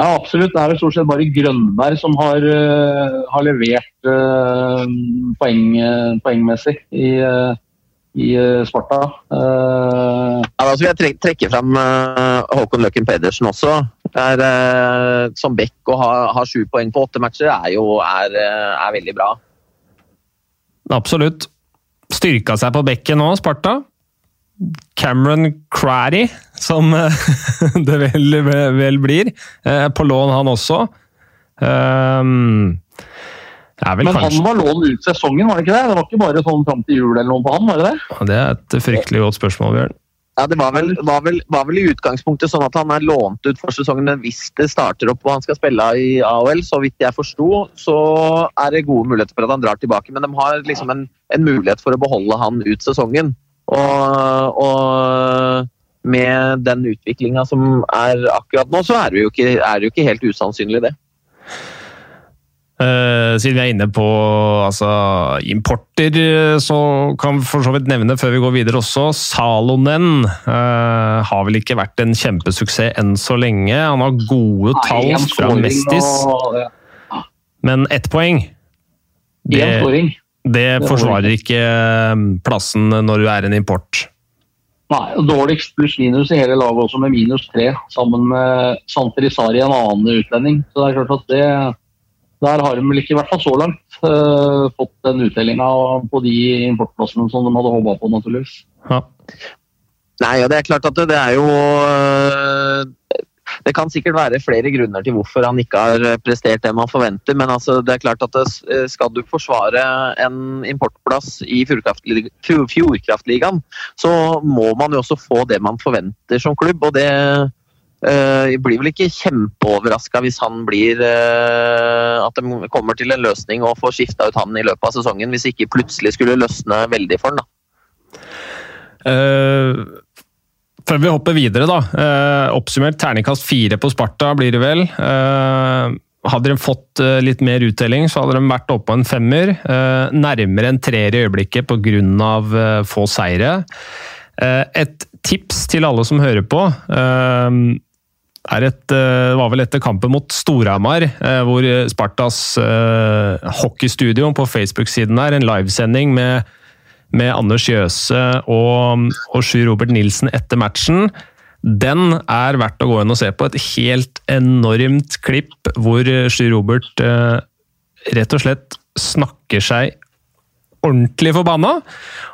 Ja, absolutt. Det er vel stort sett bare Grønberg som har, uh, har levert uh, poeng, uh, poengmessig i, i Sparta. Ja, da skal jeg trekke, trekke fram Håkon Løkken Pedersen også. Er, som back å ha, ha sju poeng på åtte matcher er jo er, er veldig bra. Absolutt styrka seg på bekken nå, Sparta. Cameron Craddy, som det vel, vel, blir. Eh, på lån, han også. Um, Men kanskje... han var lån ut sesongen, var det ikke det? Det var ikke bare sånn fram til jul eller noe på han, var det det? Det er et fryktelig godt spørsmål, Bjørn. Ja, Det var vel, var, vel, var vel, i utgangspunktet sånn at han er lånt ut for sesongen, men hvis det starter opp og han skal spille i AOL, så vidt jeg forsto, så er det gode muligheter for at han drar tilbake. Men de har liksom en, en mulighet for å beholde han ut sesongen. Og, og med den utviklinga som er akkurat nå, så er det jo ikke, er det jo ikke helt usannsynlig, det. Uh, siden vi er inne på altså, importer, så kan vi for så vidt nevne før vi går videre også Salonen uh, har vel ikke vært en kjempesuksess enn så lenge. Han har gode tall fra Mestis, og, ja. men ett poeng det, det forsvarer ikke eh, plassen når du er en import. Nei, og Dårligst pluss-minus i hele laget også, med minus tre, sammen med Santerisari, en annen utlending. Så det er klart at det der har de vel ikke, i hvert fall så langt, uh, fått den uttellinga på de importplassene som de hadde håpa på, naturligvis. Ja. Nei, og det er klart at det, det er jo uh, det kan sikkert være flere grunner til hvorfor han ikke har prestert det man forventer, men altså, det er klart at det, eh, skal du forsvare en importplass i Fjordkraftligaen, så må man jo også få det man forventer som klubb. og det jeg blir vel ikke kjempeoverraska hvis han blir eh, At de kommer til en løsning og får skifta ut han i løpet av sesongen, hvis ikke plutselig skulle løsne veldig for han. da. Uh, før vi hopper videre, da. Uh, oppsummert terningkast fire på Sparta blir det vel. Uh, hadde de fått litt mer uttelling, så hadde de vært oppå en femmer. Nærmere en treer i øyeblikket pga. få seire. Et tips til alle som hører på er et, det var vel etter kampen mot Storhamar, hvor Spartas hockeystudio på Facebook-siden er en livesending med, med Anders Jøse og, og Sjur Robert Nilsen etter matchen. Den er verdt å gå inn og se på. Et helt enormt klipp hvor Sjur Robert rett og slett snakker seg ordentlig forbanna,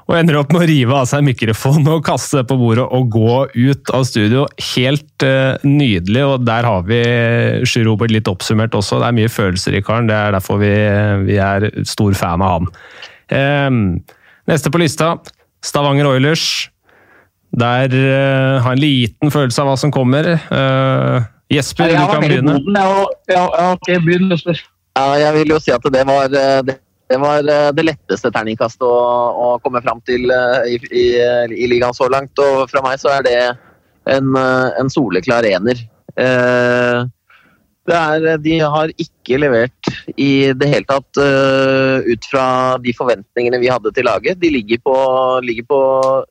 og ender opp med å rive av seg mikrofonen og kaste det på bordet og gå ut av studio. Helt uh, nydelig, og der har vi Sjur Robert litt oppsummert også. Det er mye følelser i karen, det er derfor vi, vi er stor fan av han. Um, neste på lista, Stavanger Oilers. Der uh, har en liten følelse av hva som kommer. Uh, Jesper, du kan begynne. Ja, ok, begynn, Jesper. Ja, jeg vil jo si at det var det det var eh, det letteste terningkastet å, å, komme fram til eh, i, i, i, ligaen så langt. Og fra meg så er det en, eh, en soleklar ener. Eh, er, de har ikke levert i det hele tatt ut fra de forventningene vi hadde til laget. De ligger på, ligger på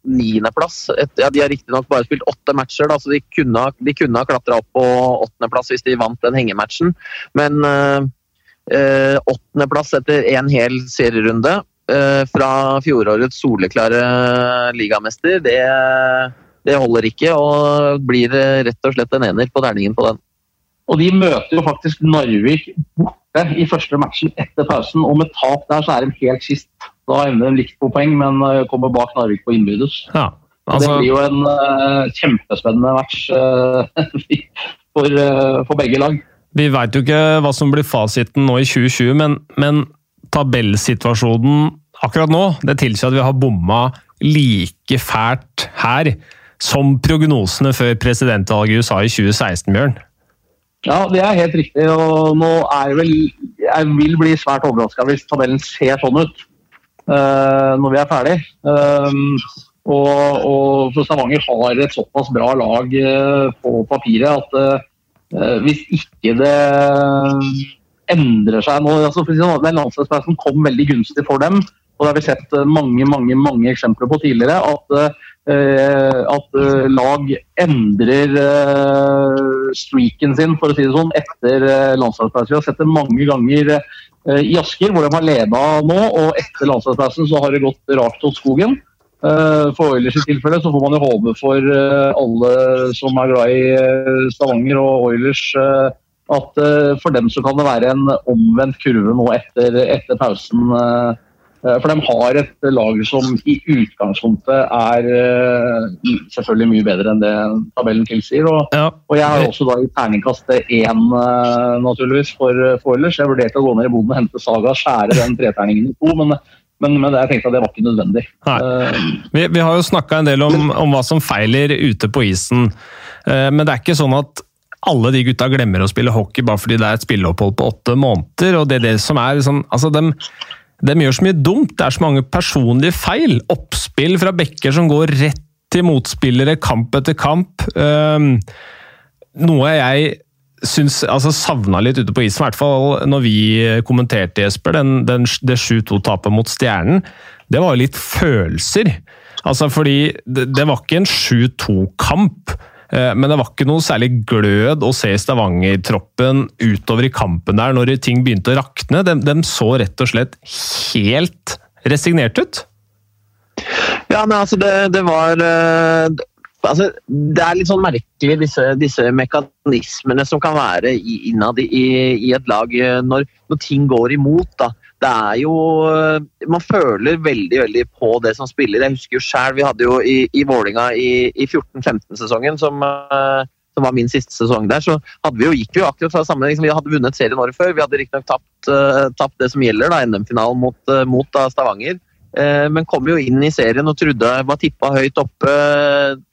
niendeplass. Ja, de har riktignok bare spilt åtte matcher, da, så de kunne, de kunne ha klatra opp på åttendeplass hvis de vant den hengematchen. Men uh, åttendeplass etter en hel serierunde eh, fra fjorårets soleklare ligamester. Det, det, holder ikke, og blir rett og slett en ener på terningen på den. Og de møter jo faktisk Narvik borte i første matchen etter pausen, og med tap der så er de helt sist. Da ender de likt på poeng, men eh, kommer bak Narvik på innbyrdes. Ja, altså... Det blir jo en uh, kjempespennende match uh, for, uh, for begge lag. Vi veit jo ikke hva som blir fasiten nå i 2020, men, men tabellsituasjonen akkurat nå det tilsier at vi har bomma like fælt her som prognosene før presidentvalget i USA i 2016, Bjørn. Ja, det er helt riktig. og nå er vel, Jeg vil bli svært overraska hvis tabellen ser sånn ut uh, når vi er ferdig. Uh, og, og for Stavanger har et såpass bra lag uh, på papiret at hvis ikke det endrer seg nå altså Den landslagspausen kom veldig gunstig for dem. og Det har vi sett eh, mange mange, mange eksempler på tidligere. At, uh, at lag endrer uh, streaken sin for å si det sånn, etter uh, landslagspausen. Vi har sett det mange ganger i Asker, hvor de har leda nå. og Etter landslagspausen så har det gått rart til skogen. Eh, for Oilers i tilfelle så får man jo håpe for eh, alle som er glad i eh, Stavanger og Oilers, at for dem så kan det være en omvendt kurve nå etter, etter pausen. For de har et lag som i utgangspunktet er selvfølgelig mye bedre enn det tabellen tilsier. Og, ja. og jeg har også da i terningkastet én, naturligvis, for, for Oilers. Jeg vurderte å gå ned i boden og hente Saga, skjære den treterningen i to. men men, men jeg tenkte at det var ikke nødvendig. Uh, vi, vi, har jo snakka en del om, om, hva som feiler ute på isen. Uh, men det er ikke sånn at alle de gutta glemmer å spille hockey bare fordi det er et spilleopphold på åtte måneder. og det er det som er sånn, altså dem, dem gjør så mye dumt. Det er så mange personlige feil. Oppspill fra bekker som går rett til motspillere kamp etter kamp. Uh, noe jeg syns, altså savna litt ute på isen, i hvert fall når vi kommenterte, Jesper. Den, den, det 7-2-tapet mot Stjernen. Det var jo litt følelser. Altså fordi det, det var ikke en 7-2-kamp. Eh, men det var ikke noe særlig glød å se Stavanger-troppen utover i kampen der når ting begynte å rakne. De, de så rett og slett helt resignert ut. Ja, men altså det, det var eh, altså, det er litt sånn merkelig, disse, disse mekanismene som kan være innad i, i, et lag eh, når, når, ting går imot. da. Det er jo eh, Man føler veldig veldig på det som spiller. Jeg husker jo sjøl, Vi hadde jo i, i Vålinga i, i 14-15-sesongen, som, eh, som, var min siste sesong der, så hadde vi jo, gikk vi jo akkurat fra samme liksom, Vi hadde vunnet serien året før. Vi hadde riktignok tapt, tapt det som gjelder, da, NM-finalen mot, mot Stavanger. Eh, men kom jo inn i serien og trodde var tippa høyt oppe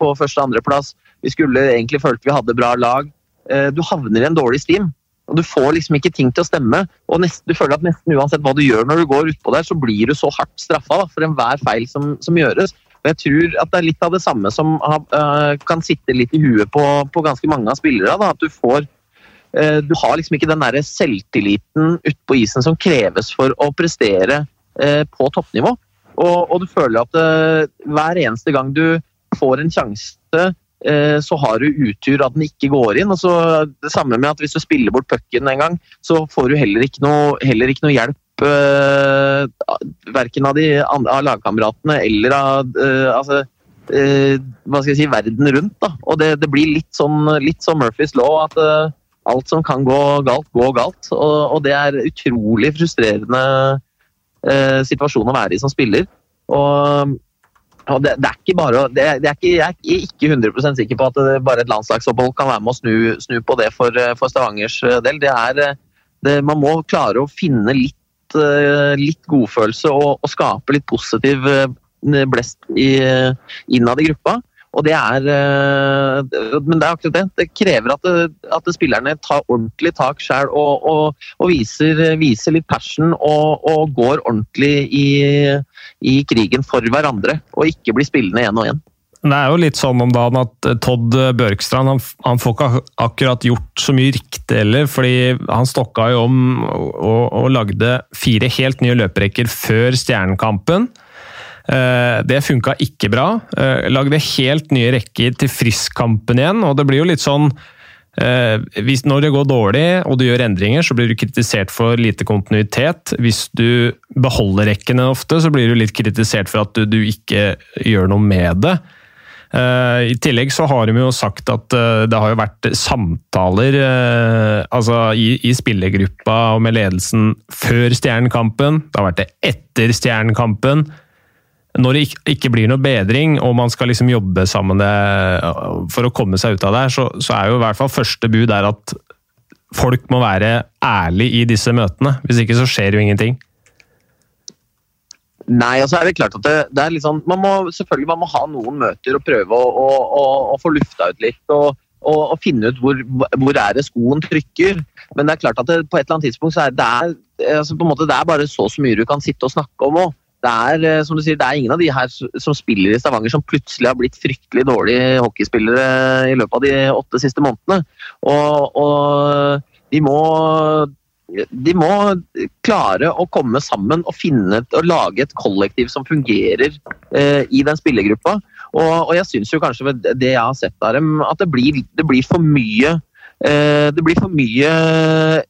på første- og andreplass. Vi skulle egentlig følt vi hadde bra lag. Eh, du havner i en dårlig stim. og Du får liksom ikke ting til å stemme. og nesten, Du føler at nesten uansett hva du gjør når du går utpå der, så blir du så hardt straffa for enhver feil som, som, gjøres. Og Jeg tror at det er litt av det samme som uh, kan sitte litt i huet på, på ganske mange av spillerne. At du får uh, Du har liksom ikke den der selvtilliten utpå isen som kreves for å prestere uh, på toppnivå. Og, og du føler at uh, hver eneste gang du får en sjanse uh, så har du utur at den ikke går inn. og så Det samme med at hvis du spiller bort pucken en gang, så får du heller ikke noe, heller ikke noe hjelp eh, verken av, de, av lagkameratene eller av altså, hva skal jeg si, verden rundt. Da. Og det, det blir litt sånn, litt sånn Murphys law at alt som kan gå galt, går galt. Og, og det er utrolig frustrerende eh, situasjon å være i som spiller. Og og det, det, er ikke bare, det, det er ikke, Jeg er ikke 100 sikker på at det, bare et landslagsopphold kan være med å snu, snu på det for, for, Stavangers del. Det er, man må klare å finne litt, litt godfølelse og, og skape litt positiv blest innad i gruppa. Og det er, men det er akkurat det. Det krever at, at spillerne tar ordentlig tak sjøl og, og, og viser, viser, litt passion og, og går ordentlig i, i krigen for hverandre, og ikke blir spillende én og én. Det er jo litt sånn om dagen at Todd Børkstrand han, han får ikke akkurat gjort så mye riktig heller, fordi han stokka jo om og, og lagde fire helt nye løperekker før Stjernekampen. Eh, det funka ikke bra. Eh, lagde helt nye rekker til Frisk-kampen igjen, og det blir jo litt sånn Eh, hvis, når det går dårlig og du gjør endringer, så blir du kritisert for lite kontinuitet. Hvis du beholder rekkene ofte, så blir du litt kritisert for at du, ikke gjør noe med det. I tillegg så har de jo sagt at det har jo vært samtaler altså i, i spillergruppa og med ledelsen før Stjernekampen. Det har vært det etter Stjernekampen når det ikke blir noe bedring, og man skal liksom jobbe sammen for å komme seg ut av det, så, så er jo i hvert fall første bud er at folk må være ærlige i disse møtene. Hvis ikke så skjer jo ingenting. Nei, altså er det klart at det, det er litt sånn, man må, selvfølgelig man må ha noen møter og prøve å, å, å, å få lufta ut litt. og, og, finne ut hvor, hvor er det skoen trykker. Men det er klart at det, på et eller annet tidspunkt så er det, altså måte, det er bare så, så mye du kan sitte og snakke om òg det er eh, som du sier, det er ingen av de her som spiller i Stavanger som plutselig har blitt fryktelig dårlige hockeyspillere i løpet av de åtte siste månedene. Og, og de må de må klare å komme sammen og finne og lage et kollektiv som fungerer eh, i den spillergruppa. Og, og jeg syns kanskje ved det jeg har sett av dem, at det blir, det blir for mye det blir for mye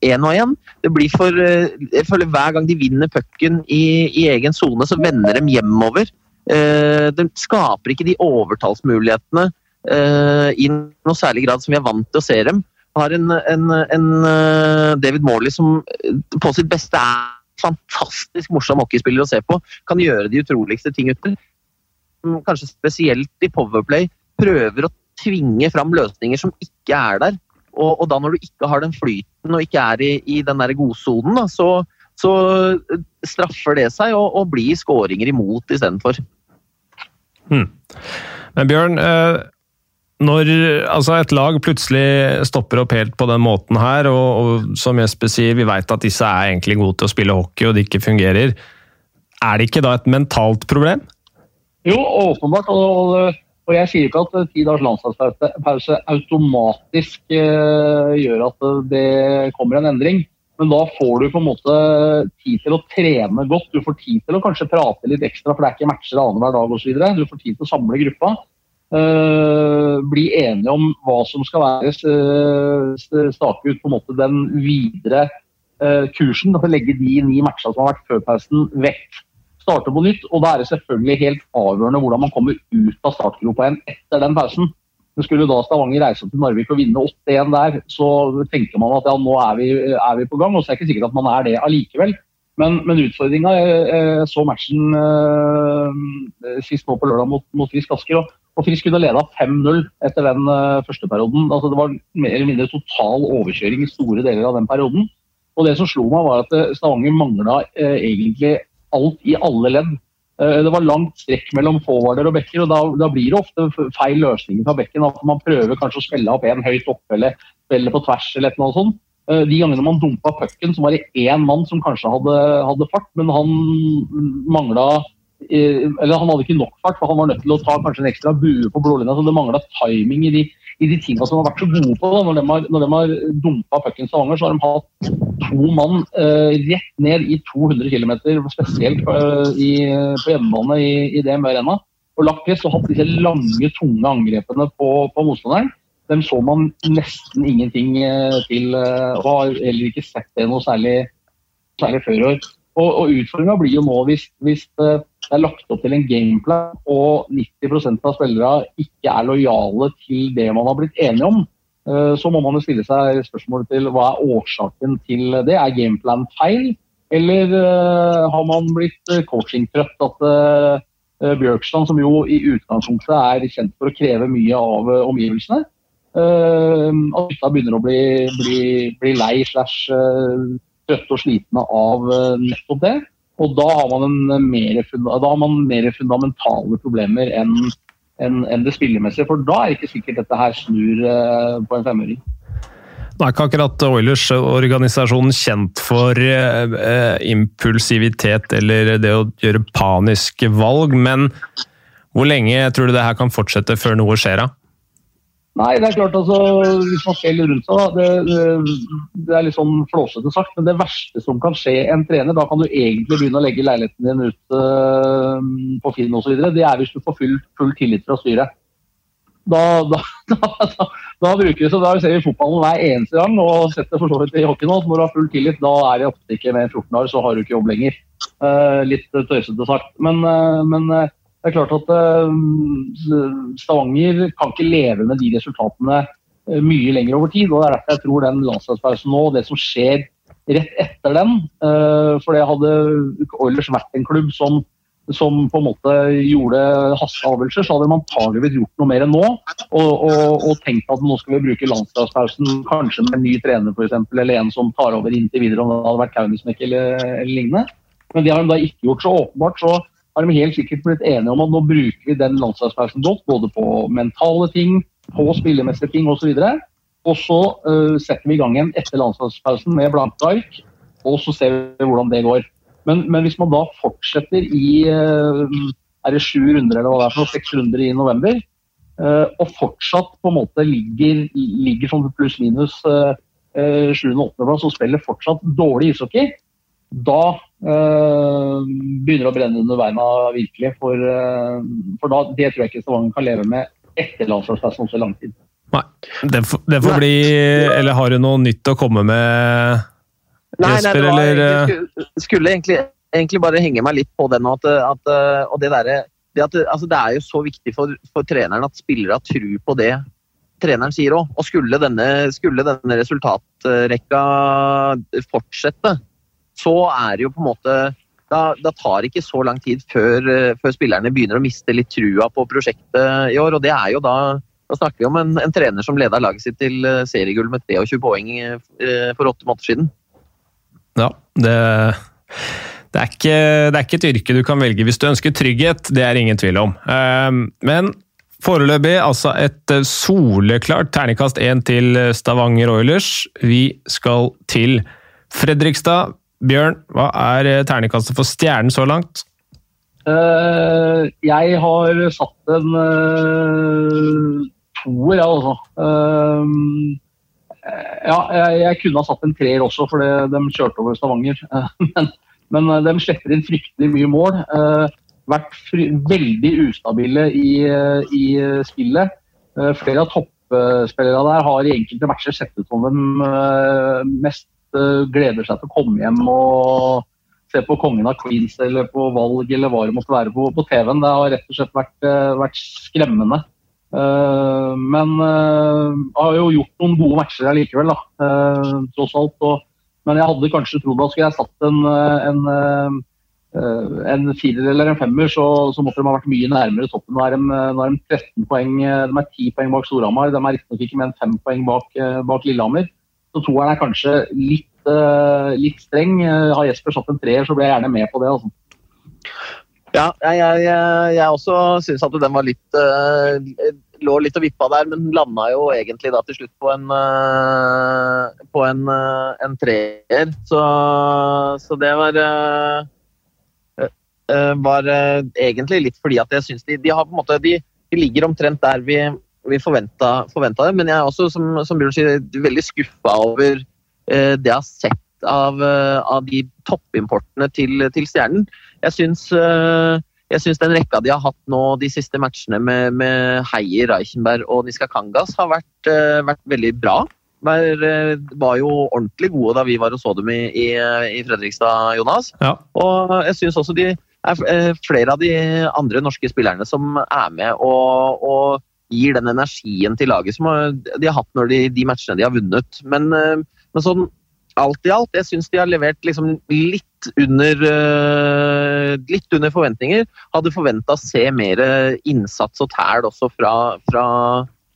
én og én. Det blir for eh, Jeg føler hver gang de vinner pucken i, i, egen sone, så vender de hjemover. Eh, de skaper ikke de overtallsmulighetene i noe særlig grad som vi er vant til å se dem. Har en, en, en David Morley som på sitt beste er fantastisk morsom hockeyspiller å se på. Kan gjøre de utroligste ting ute. Kanskje spesielt i Powerplay prøver å tvinge fram løsninger som ikke er der. Og, og, da når du ikke har den flyten og ikke er i, i den der godsonen, så, så straffer det seg og, og blir skåringer imot istedenfor. Hmm. Men Bjørn, eh, når altså et lag plutselig stopper opp helt på den måten her, og, og som Jesper sier, vi vet at disse er egentlig gode til å spille hockey og det ikke fungerer, er det ikke da et mentalt problem? Jo, åpenbart. og og Jeg sier ikke at ti dagers landslagspause automatisk uh, gjør at det kommer en endring, men da får du på en måte tid til å trene godt. Du får tid til å kanskje prate litt ekstra, for det er ikke matcher annenhver dag osv. Du får tid til å samle gruppa. Uh, bli enige om hva som skal være stake ut på en måte den videre uh, kursen. Legge de ni matchene som har vært før pausen, vekk starte på nytt. Og da er det selvfølgelig helt avgjørende hvordan man kommer ut av startgropa igjen etter den pausen. Men skulle da Stavanger reise til Narvik og vinne 8-1 der, så tenker man at ja, nå er vi, er vi, på gang. Og så er det ikke sikkert at man er det allikevel. Men, men utfordringa Jeg så matchen eh, sist nå på lørdag mot, mot Frisk Asker. Og, og Frisk kunne leda 5-0 etter den eh, første perioden. Altså, det var mer eller mindre total overkjøring i store deler av den perioden. Og det som slo meg, var at eh, Stavanger mangla eh, egentlig alt i alle ledd. Eh, det var langt strekk mellom forwarder og bekker, og da, da, blir det ofte feil løsninger fra bekken. At man prøver kanskje å spille opp en høyt oppe eller spille på tvers eller noe sånt. Eh, de gangene man dumpa pucken, så var det én mann som kanskje hadde, hadde fart, men han mangla Eller han hadde ikke nok fart, for han var nødt til å ta kanskje en ekstra bue på blålinja. Så det mangla timing i de i de tingene som de har vært så gode på. Da. Når de har, når de har dumpa pucken Stavanger, så har de hatt to mann eh, rett ned i 200 km, spesielt eh, i, på hjemmebane i, i DNB Arena. og lagt press og hatt disse lange, tunge angrepene på, på motstanderen. Dem så man nesten ingenting eh, til, eh, og heller ikke sett det noe særlig, særlig før i år. Og, og Utfordringa blir jo nå hvis, hvis, det er lagt opp til en gameplan og 90% av spillere ikke er lojale til det man har blitt enige om, eh, så må man jo stille seg spørsmålet til hva er årsaken til det. Er gameplan feil, eller har man blitt coachingtrøtt? At Bjørkstrand, som jo i utgangspunktet er kjent for å kreve mye av omgivelsene, at gutta begynner å bli, bli, bli lei slash trøtte og slitne av nettopp det. Og da har man, mer, da har man mer fundamentale problemer enn enn en det spillemessige. For da er ikke sikkert dette her snur uh, på en femøring. Nå er ikke akkurat Oilers-organisasjonen kjent for eh, impulsivitet eller det å gjøre paniske valg, men hvor lenge tror du det her kan fortsette før noe skjer? da? Nei, det er klart altså, Hvis man ser litt rundt seg, da, det, det, er litt sånn flåsete sagt, men det verste som kan skje en trener, da kan du egentlig begynne å legge leiligheten din ut uh, på Finn osv., det er hvis du får full, full tillit fra styret. Da, da, da, da, bruker så, da ser vi fotballen hver eneste gang, og setter for så vidt i hockey nå. Når du har full tillit, da er det ofte ikke med 14 år, så har du ikke jobb lenger. Uh, litt tøysete sagt. Men, uh, men det er klart at uh, Stavanger kan ikke leve med de resultatene uh, mye lenger over tid. og Det er derfor jeg tror den landslagspausen nå, det som skjer rett etter den uh, For det hadde Oilers vært en klubb som, som på en måte gjorde hasteavgjørelser, så hadde man antageligvis gjort noe mer enn nå. Og, og, og, tenkt at nå skal vi bruke landslagspausen kanskje med en ny trener eksempel, eller en som tar over inntil videre, om det hadde vært Kaunismek eller, eller lignende. Men det har de da ikke gjort. Så åpenbart så har de helt sikkert blitt enige om at nå bruker vi den landslagspausen godt, både på mentale ting, på spillemessige ting osv. Og så uh, setter vi i gang igjen etter landslagspausen med blanke ark, og så ser vi hvordan det går. Men, men hvis man da fortsetter i uh, er det sju runder eller hva det er for seks runder i november, uh, og fortsatt på en måte ligger, ligger sånn pluss-minus sjuende- og åttendeplass og spiller fortsatt dårlig ishockey, da begynner å brenne under beina virkelig. For, uh, for da, det tror jeg ikke Stavanger kan leve med etter landslagsplassen så lang tid. Nei, det får, det får bli Eller har du noe nytt å komme med, Jesper, nei, nei, eller? Skulle, skulle egentlig, egentlig, bare henge meg litt på den. At, at, og det, der, det, at, altså det er jo så viktig for, for treneren at spillere tror på det treneren sier òg. Og skulle denne, skulle denne resultatrekka fortsette, så er det jo på en måte da, da tar det ikke så lang tid før, eh, før, spillerne begynner å miste litt trua på prosjektet i år. Og det er jo da Da snakker vi om en, en trener som leda laget sitt til eh, seriegull med 23 poeng eh, for åtte måneder siden. Ja, det, det, er ikke, det, er ikke, et yrke du kan velge hvis du ønsker trygghet, det er ingen tvil om. Men foreløpig altså et soleklart terningkast én til Stavanger Oilers. Vi skal til Fredrikstad. Bjørn, hva er eh, terningkastet for Stjernen så langt? Uh, jeg har satt en uh, toer, jeg altså. Uh, ja, jeg, jeg, kunne ha satt en treer også, for de kjørte over Stavanger. men, men, de slipper inn fryktelig mye mål. vært fri, veldig ustabile i, i spillet. flere av toppspillerne der har i enkelte matcher sett ut som de mest gleder seg til å komme hjem og se på Kongen av Queens eller på valg eller hva det måtte være på, på TV-en. Det har rett og slett vært, eh, vært skremmende. Uh, men uh, har jo gjort noen gode matcher likevel, da, tross alt. Og, men jeg hadde kanskje trodd at skulle jeg satt en, en, en firer eller en femmer, så, så, måtte de ha vært mye nærmere toppen. Nå er de, nå er de 13 poeng, de er 10 poeng bak Storhamar. De er riktignok ikke med en 5 poeng bak, bak Lillehammer. Så toeren er kanskje litt, uh, litt streng. Uh, har Jesper satt en treer, så blir jeg gjerne med på det. Altså. Ja, jeg, jeg, jeg også syns at den var litt uh, Lå litt og vippa der, men landa jo egentlig da til slutt på en på en, en treer. Så, så, det var var egentlig litt fordi at jeg syns de, de, har på en måte de, de ligger omtrent der vi vi forventa, det. Men jeg er også, som, som Bjørn sier, veldig skuffa over eh, det jeg har sett av, eh, av de toppimportene til, til, Stjernen. Jeg syns, eh, jeg syns den rekka de har hatt nå de siste matchene med, med Heier, Reichenberg og Niska Kangas, har vært, eh, vært veldig bra. Var, uh, var, jo ordentlig gode da vi var og så dem i, i, i Fredrikstad, Jonas. Ja. Og jeg syns også de er flere av de andre norske spillerne som er med og, og gir den energien til laget som de har hatt når de, de matchene de har vunnet. Men, men sånn alt i alt, jeg syns de har levert liksom litt under uh, litt under forventninger. Hadde forventa å se mer innsats og tæl også fra, fra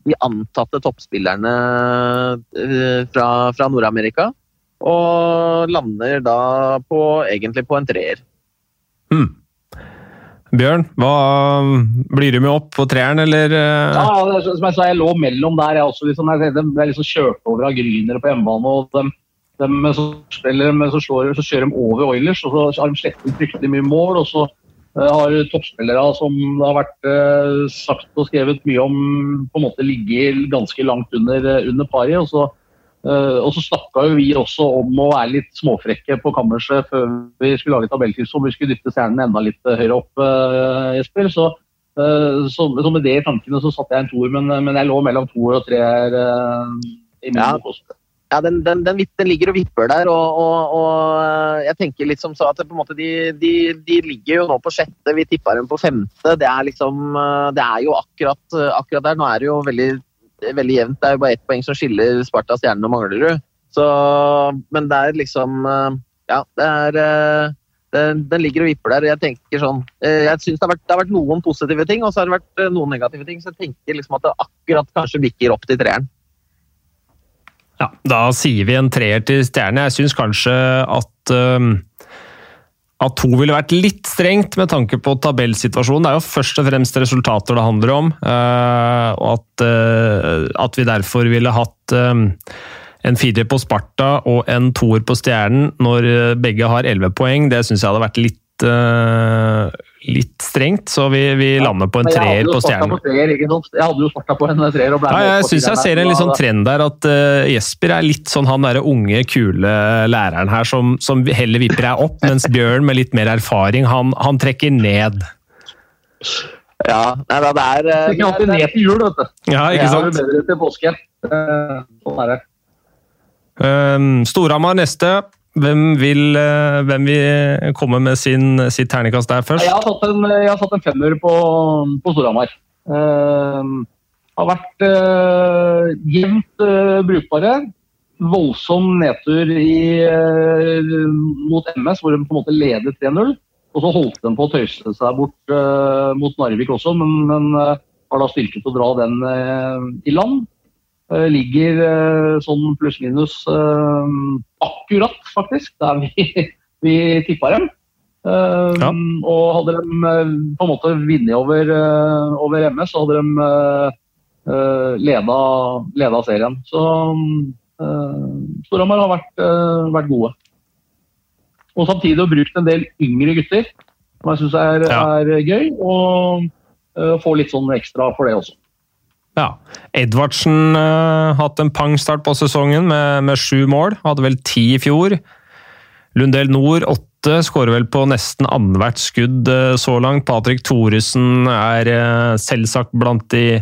de antatte toppspillerne fra, fra Nord-Amerika. Og lander da på, egentlig på en treer. Hmm. Bjørn, hva, blir du med opp på treeren, eller? Eh? Ja, som jeg sa, jeg lå mellom der. Jeg også liksom, jeg, ble liksom kjørt over av grynere på hjemmebane. og de de, så, spiller, så, slår, så, kjører de over Oilers, og så har de slettet fryktelig mye mål. og så uh, har toppspillere som det har vært uh, sagt og skrevet mye om, på en måte ligget ganske langt under, uh, under pari. Og så, og så snakka jo vi også om å være litt småfrekke på kammerset før vi skulle lage tabelltips, om vi skulle dytte stjernene enda litt høyere opp, Jesper. Så, så, så, med det i tankene så satte jeg en toer, men, men jeg lå mellom toer og treer i min ja. post ja, den, den, den, den, ligger og vipper der. Og, og, og, jeg tenker litt som så at de, de, de, ligger jo nå på sjette, vi tippa dem på femte. Det er liksom Det er jo akkurat, akkurat der. Nå er det jo veldig, veldig jevnt. Det er jo bare ett poeng som skiller Sparta, Stjernen og Manglerud. Så, men det er liksom Ja, det er den, den, ligger og vipper der. Jeg tenker sånn, jeg synes det det har vært noen positive ting, og så har det vært noen negative ting. Så jeg tenker liksom at det akkurat kanskje bikker opp til treeren. Ja, Da sier vi en treer til Stjerne. Jeg syns kanskje at um, at to ville vært litt strengt med tanke på tabellsituasjonen. Det er jo først og fremst resultater det handler om. Uh, og at, uh, at, vi derfor ville hatt um, en firer på Sparta og en toer på Stjernen når begge har elleve poeng, det syns jeg hadde vært litt uh, litt strengt, så vi, vi lander på en treer på stjernen. jeg hadde jo starta på en treer. og ble ja, Jeg syns jeg ser en litt sånn trend der at uh, Jesper er litt sånn han derre unge, kule læreren her som, som heller vipper deg opp, mens Bjørn med litt mer erfaring, han, han trekker ned. Ja, nei, det er uh, Trekker alltid ned til jul, vet du. Ja, ikke sant? Det er bedre til påske. sånn er det. Um, Storhamar neste. Hvem vil, eh, hvem vil, komme med sin, sitt terningkast der først? Jeg har satt en, har tatt en femmer på, på Storhamar. Uh, har vært uh, jevnt uh, brukbare. Voldsom nedtur i, mot MS, hvor de på en måte leder 3-0. Og så holdt de på å tøyse seg bort mot Narvik også, men, men har da styrke til å dra den i land. Eh, ligger eh, sånn pluss-minus eh, akkurat, faktisk, der vi, vi tippa dem. Ja. Og hadde de på en måte vunnet over, over, MS, så hadde de leda, leda serien. Så Storhamar har vært, vært, gode. Og samtidig har brukt en del yngre gutter, som jeg syns er, ja. er, gøy. Og få litt sånn ekstra for det også. Ja. Edvardsen uh, hatt en pangstart på sesongen med, med sju mål. Hadde vel ti i fjor. Lundell Nord åtte, skårer vel på nesten annethvert skudd uh, så langt. Patrick Thoresen er uh, selvsagt blant de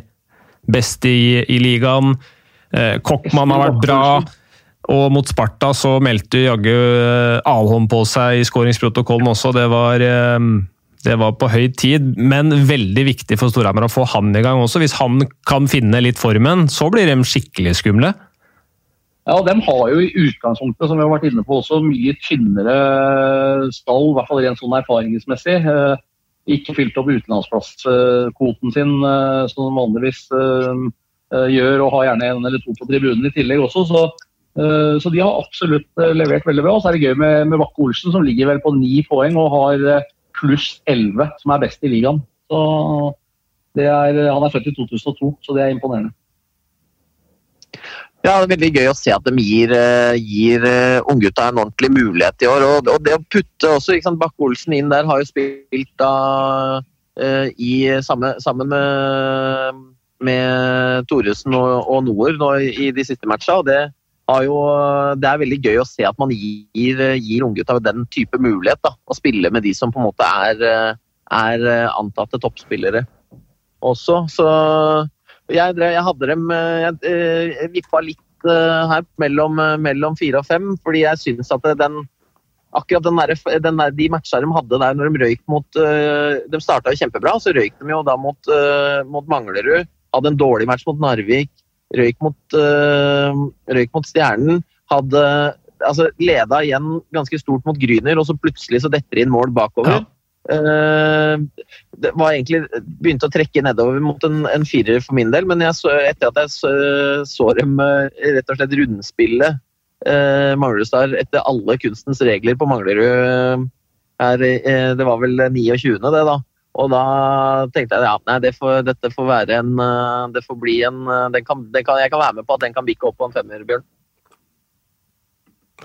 beste i, i ligaen. Kokkmann har vært bra. Og mot Sparta så meldte jaggu Alholm på seg i skåringsprotokollen også. Det var det var på høy tid, men veldig viktig for Storhamar å få han i gang også. Hvis han kan finne litt formen, så blir de skikkelig skumle. Ja, De har jo i utgangspunktet som vi har vært inne på, også mye tynnere stall, i hvert fall rent sånn erfaringsmessig. Eh, ikke fylt opp utenlandsplasskvoten sin, eh, som de vanligvis eh, gjør, og har gjerne en eller to på tribunen i tillegg også. Så, så de har absolutt levert veldig bra. Så er det gøy med, med Bakke Olsen, som ligger vel på ni poeng og har pluss 11, som er best i ligaen. Så er, han er født i 2002, så det er imponerende. Ja, det er veldig gøy å se at de gir, eh, gir uh, unggutta en ordentlig mulighet i år. Og, og det å putte også Bakke-Olsen inn der, har jo spilt da uh, i, sammen, sammen med, med Thoresen og, og Noer nå i de siste matcha. Og det, jo, det er veldig gøy å se at man gir, gir unggutta den type mulighet. Da, å spille med de som på en måte er, er eh, antatte toppspillere også. Så jeg, jeg hadde dem Jeg, jeg vippa litt her mellom, mellom fire og fem, fordi jeg syns at den akkurat den der, den der, de matcha de hadde der når de røyk mot De starta jo kjempebra, så røyk de jo da mot, mot Manglerud. Hadde en dårlig match mot Narvik. Røyk mot, røyk mot Stjernen. Hadde altså, leda igjen ganske stort mot Gryner, og så plutselig så detter det inn mål bakover. Ja. Uh, det var egentlig begynte å trekke nedover mot en, en firer for min del, men så, etter at jeg så, så dem uh, rett og slett rundspille uh, Manglerudstad etter alle kunstens regler på Manglerud her, Det var vel 29., det, da. Og da tenkte jeg ja, nei, det får, dette får være en Det får bli en den kan, den kan, Jeg kan være med på at den kan bikke opp på en femmer, Bjørn.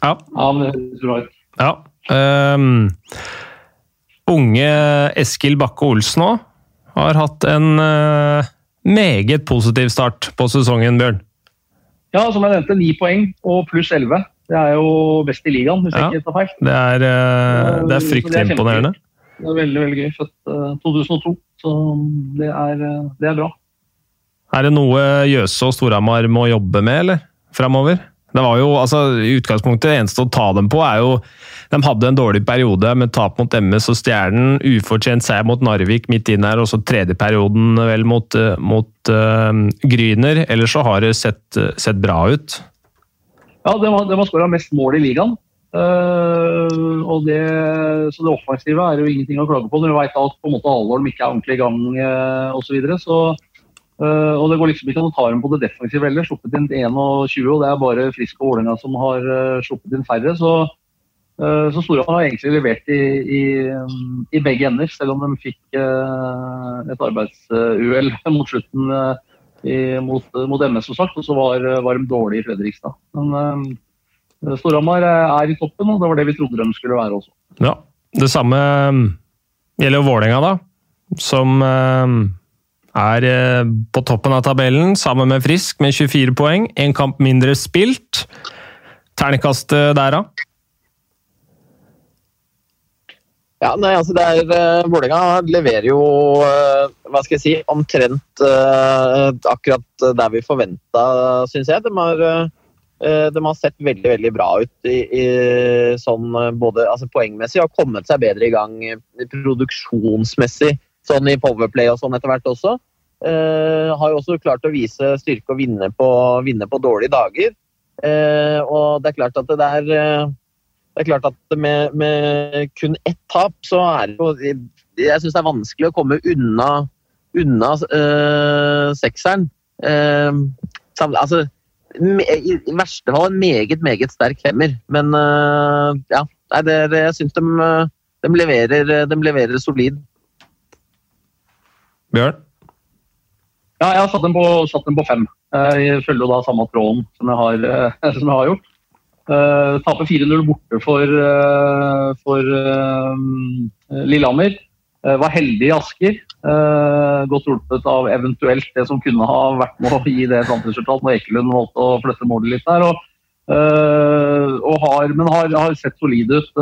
Ja. ja det er bra. Ja. Um, unge Eskil Bakke Olsen òg har hatt en uh, meget positiv start på sesongen, Bjørn. Ja, som jeg nevnte, ni poeng og pluss elleve. Det er jo best i ligaen, hvis ja, jeg ikke tar feil. Det er, uh, det er fryktelig imponerende. Det er veldig veldig gøy. Født uh, 2002, så det er, det er bra. Er det noe Jøse og Storhamar må jobbe med, eller? Framover? Det var jo, altså, I utgangspunktet det eneste å ta dem på er jo De hadde en dårlig periode med tap mot MS og Stjernen. Ufortjent seier mot Narvik midt inn her, og så tredje perioden vel mot, eh, mot uh, Gryner. Ellers så har det sett, sett bra ut. Ja, de har, de har skåra mest mål i ligaen. Uh, og det, så det offensive er jo ingenting å klage på. Når du veit at på en måte Alvorn ikke er ordentlig i gang uh, osv. Så, videre, Uh, og Det går liksom ikke an å ta dem på det defensive heller. Sluppet inn 21, og det er bare Frisk og Vålerenga som har uh, sluppet inn færre. Så, uh, så Storhamar har egentlig levert i, i, i, begge ender, selv om de fikk et arbeidsuhell mot slutten i, mot, mot, MS, som sagt. Og så var, var de dårlige i Fredrikstad. Men Storhamar er i toppen, og det var det vi trodde de skulle være også. Ja, Det samme gjelder jo Vålerenga, da. Som er eh, på toppen av tabellen sammen med Frisk med 24 poeng. Én kamp mindre spilt. Ternekastet der, da? Ja, nei, altså det er uh, Vålerenga leverer jo uh, hva skal jeg si, omtrent uh, akkurat der vi forventa, syns jeg. De har, uh, de har, sett veldig veldig bra ut i, i sånn både altså poengmessig og kommet seg bedre i gang produksjonsmessig sånn i Powerplay og sånn etter hvert også. Eh, har jo også klart å vise styrke og vinne på, vinne på dårlige dager. Eh, og det er klart at det er uh, det er klart at med, med, kun ett tap, så er det jo Jeg syns det er vanskelig å komme unna, unna sekseren. altså I verste fall en meget, meget sterk femmer. Men ja, nei, det, det, jeg syns de, de, leverer, de leverer solid. Bjørn? Ja, jeg har satt dem på, satt dem på fem. Eh, jeg følger jo da samme tråden som jeg har, eh, som jeg har gjort. Uh, taper 4-0 borte for, uh, for uh, Lillehammer. Var heldig i Asker. godt hjulpet av eventuelt det som kunne ha vært med å gi det et annet når Ekelund valgte å flytte målet litt der. Og, og har, men har, har, sett solid ut.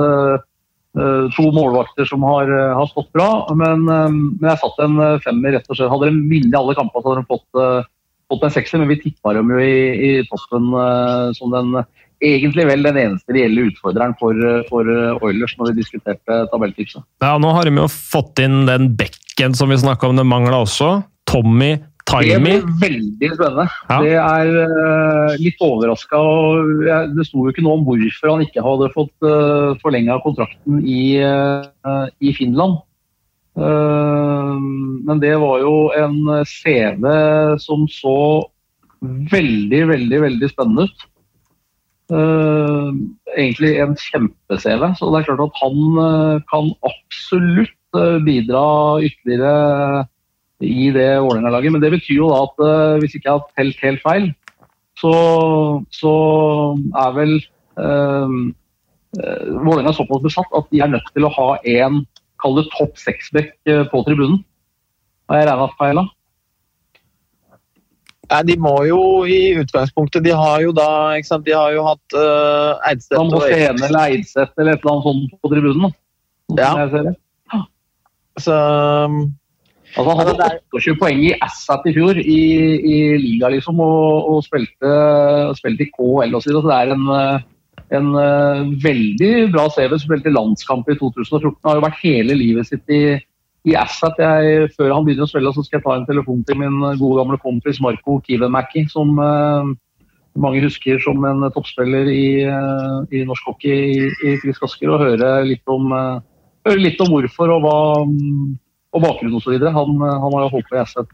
Eh, to målvakter som har, eh, har stått bra. Men, eh, men jeg satt en femmer, rett og slett. Hadde de vunnet alle kampene, så hadde de fått, fått en sekser. Men vi tippa dem jo i, i toppen som den egentlig vel den eneste reelle utfordreren for, for Oilers når vi diskuterte tabelltipset. Ja, nå har de jo fått inn den bekken som vi snakka om det mangla også. Tommy det blir veldig spennende. Ja. Det er uh, litt overraska. Det sto jo ikke noe om hvorfor han ikke hadde fått uh, eh, forlenga kontrakten i, uh, i Finland. Uh, men det var jo en CV som så veldig, veldig, veldig spennende ut. Uh, egentlig en kjempe-CV. Så det er klart at han kan absolutt bidra ytterligere i det Vålerenga-laget. Men det betyr jo da at hvis ikke jeg har telt helt feil, så, så er vel uh, Vålerenga såpass besatt at de er nødt til å ha en kall det topp seks-bekk på tribunen. Har jeg regna feil da? Nei, De må jo i utgangspunktet De har jo da ikke sant, De har jo hatt uh, Eidstedt og Fene eller Eidstedt eller et eller annet sånt på tribunen. da. Ja. Så Altså, han hadde 28 poeng i Assat i fjor, i, i liga, liksom, og, og spilte, spilte, i KL osv. Så, videre. så det er en, en uh, veldig bra CV. Spilte landskamp i 2014. Har jo vært hele livet sitt i, i at Jeg, før han begynner å spille, så skal jeg ta en telefon til min gode gamle kompis Marco Kivenmäki, som uh, mange husker som en toppspiller i, uh, i norsk hockey i, Frisk Asker, og høre litt om, høre litt om hvorfor og hva og bakgrunn osv. Han, han har holdt på i Asset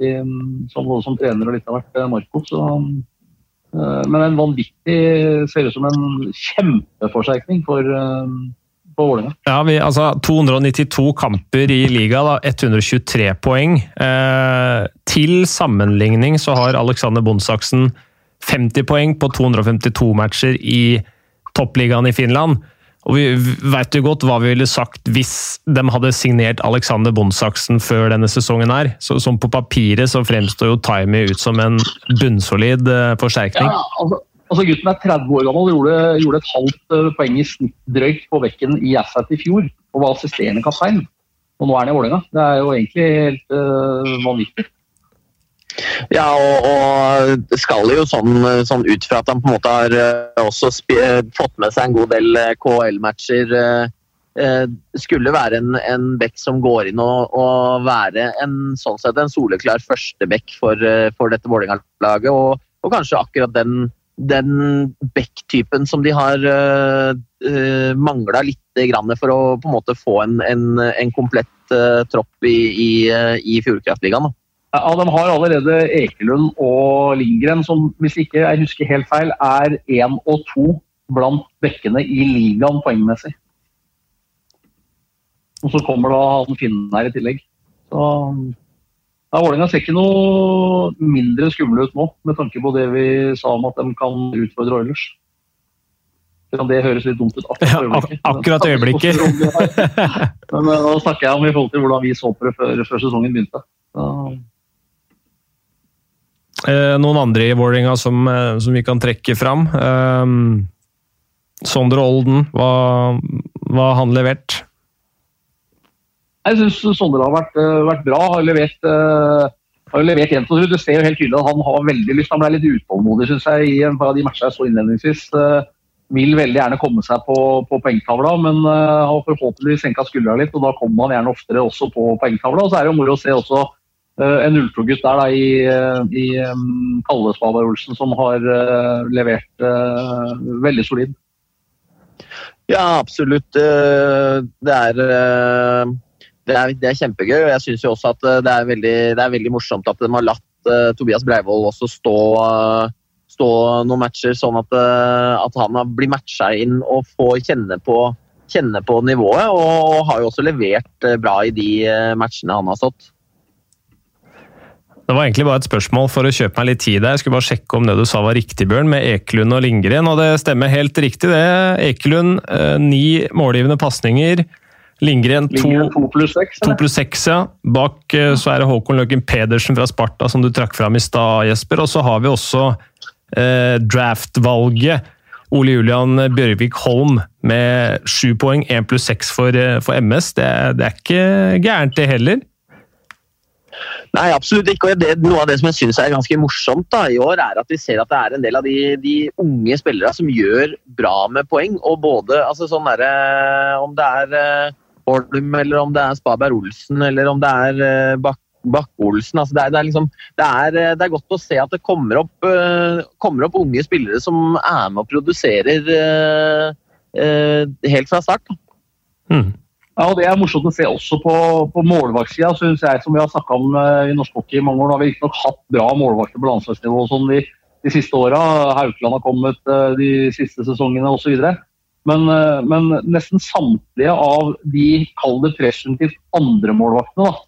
som, både som trener og litt av hvert, Marco. Så, men en vanvittig Ser ut som en kjempeforsterkning for, for Vålerenga. Ja, vi, altså 292 kamper i liga, da, 123 poeng. Eh, til sammenligning så har Alexander Bondsaksen 50 poeng på 252 matcher i toppligaen i Finland. Og vi veit jo godt hva vi ville sagt hvis de hadde signert Alexander Bondsaksen før denne sesongen her. Så, som på papiret så fremstår jo Timey ut som en bunnsolid uh, forsterkning. Ja, altså, altså, Gutten er 30 år gammel, gjorde, gjorde et halvt uh, poeng i snitt drøyt på bekken i Assat i fjor. Og var assisterende kaptein. Og nå er han i Vålerenga. Det er jo egentlig helt uh, vanvittig. Ja, og, og, skal jo sånn, sånn, ut fra at han på en måte har uh, også fått med seg en god del KL-matcher. Skulle være en, en bekk som går inn og, og, være en sånn sett en soleklar førstebekk for, for dette Vålerenga-laget. Og, og, kanskje akkurat den, den back-typen som de har uh, mangla litt for å på en måte få en, en, en komplett tropp i, i, i Fjordkraftligaen. Ja, De har allerede Ekelund og Lindgren, som hvis ikke jeg husker helt feil, er én og to blant bekkene i ligaen poengmessig. Og så kommer da han finnen her i tillegg. Så ja, Vålerenga ser ikke noe mindre skumle ut nå, med tanke på det vi sa om at de kan utfordre Oilers. Det høres litt dumt ut akkurat øyeblikket. Ja, akkurat øyeblikket. Men eh, nå snakker jeg om i forhold til hvordan vi så på det før, før sesongen begynte. Så Eh, noen andre i Vålerenga som, eh, som, vi kan trekke fram. Um, Sondre Olden, hva, hva har han levert? Jeg syns Sondre har vært, vært, bra. Har levert, uh, har levert jevnt og Du ser jo helt tydelig at han har veldig lyst. Han ble litt utålmodig synes jeg, i en par av de matchene jeg så innledningsvis. Uh, vil veldig gjerne komme seg på, på poengtavla, men uh, har forhåpentligvis senka skuldra litt. og Da kommer man gjerne oftere også på poengtavla. og Så er det jo moro å se også uh, en 02-gutt der da, i, uh, i um, Kalle Spaber Olsen som har uh, levert veldig solid. Ja, absolutt. Det er, det er, det er kjempegøy. og Jeg syns også at det er, veldig, det er, veldig, morsomt at de har latt Tobias Breivoll også stå, stå noen matcher, sånn at, at han blir matcha inn og får kjenne på, kjenne på nivået. Og har jo også levert bra i de matchene han har stått. Det var egentlig bare et spørsmål for å kjøpe meg litt tid der. Jeg skulle bare sjekke om det du sa var riktig, Bjørn, med Ekelund og Lindgren. Og det stemmer helt riktig, det. Ekelund eh, ni målgivende pasninger. Lindgren to pluss seks. Ja. Bak eh, så er det Håkon Løken Pedersen fra Sparta som du trakk fram i stad, Jesper. Og så har vi også eh, draft-valget. Ole Julian Bjørvik Holm med sju poeng, én pluss seks for, eh, for MS. Det, det er ikke gærent, det heller. Nei, absolutt ikke. og det, Noe av det som jeg syns er ganske morsomt da, i år, er at vi ser at det er en del av de, de unge spillerne som gjør bra med poeng. og både, altså sånn der, Om det er Holm, eller om det er Spaberg Olsen, eller om det er Bak Bakke-Olsen. Altså det, er, det, er liksom, det, er, det, er, godt å se at det kommer opp, uh, kommer opp unge spillere som er med og produserer helt fra start. Mm. Ja, og Det er morsomt å se også på, på målvaktsida, syns jeg, som vi har snakka om i norsk hockey i mange år. Nå har vi riktignok hatt bra målvakter på landslagsnivå sånn de, de, siste åra. Haukeland har kommet de siste sesongene osv. Men, uh, men nesten samtlige av de, kall det presumptivt andremålvaktene, da,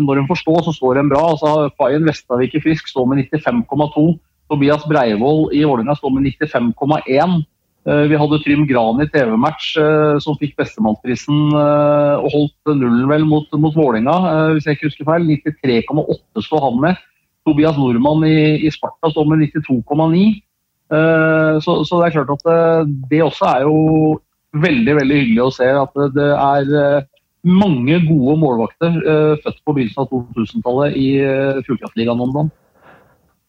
når hun får stå, så står hun bra. Altså, Fayen Vestavik i Frisk står med 95,2. Tobias Breivoll i Vålerenga står med 95,1. Eh, vi hadde Trym Gran i TV-match eh, som fikk bestemannsprisen eh, og holdt nullen vel mot, mot Vålerenga, hvis jeg ikke husker feil. 93,8 står han med. Tobias Nordmann i, i Sparta står med 92,9. Så, så, det er klart at det også er jo veldig veldig hyggelig å se at det er mange gode målvakter født på begynnelsen av 2000-tallet i Fjordkraftligaen om dagen.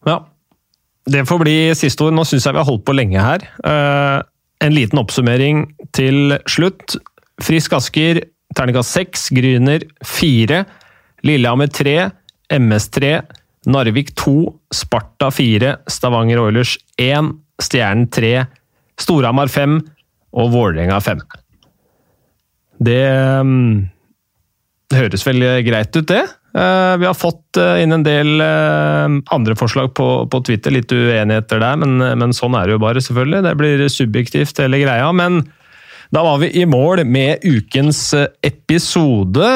Ja. Det får bli siste ord. Nå syns jeg vi har holdt på lenge her. En liten oppsummering til slutt. Frisk Asker, terningkast seks. Gryner fire. Lillehammer tre. MS3. Narvik 2. Sparta 4. Stavanger Oilers 1. Stjernen 3. Storhamar 5. Og Vålerenga 5. Det det høres vel greit ut, det. Uh, vi har fått uh, inn en del uh, andre forslag på, på, Twitter. Litt uenigheter der, men, men, sånn er det jo bare, selvfølgelig. Det blir subjektivt, hele greia. Men da var vi i mål med ukens episode.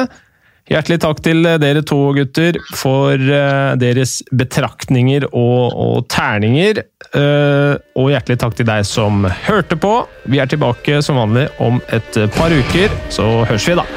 Hjertelig takk til dere to gutter for uh, deres betraktninger og, og terninger. Uh, og hjertelig takk til deg som hørte på. Vi er tilbake som vanlig om et par uker, så høres vi da.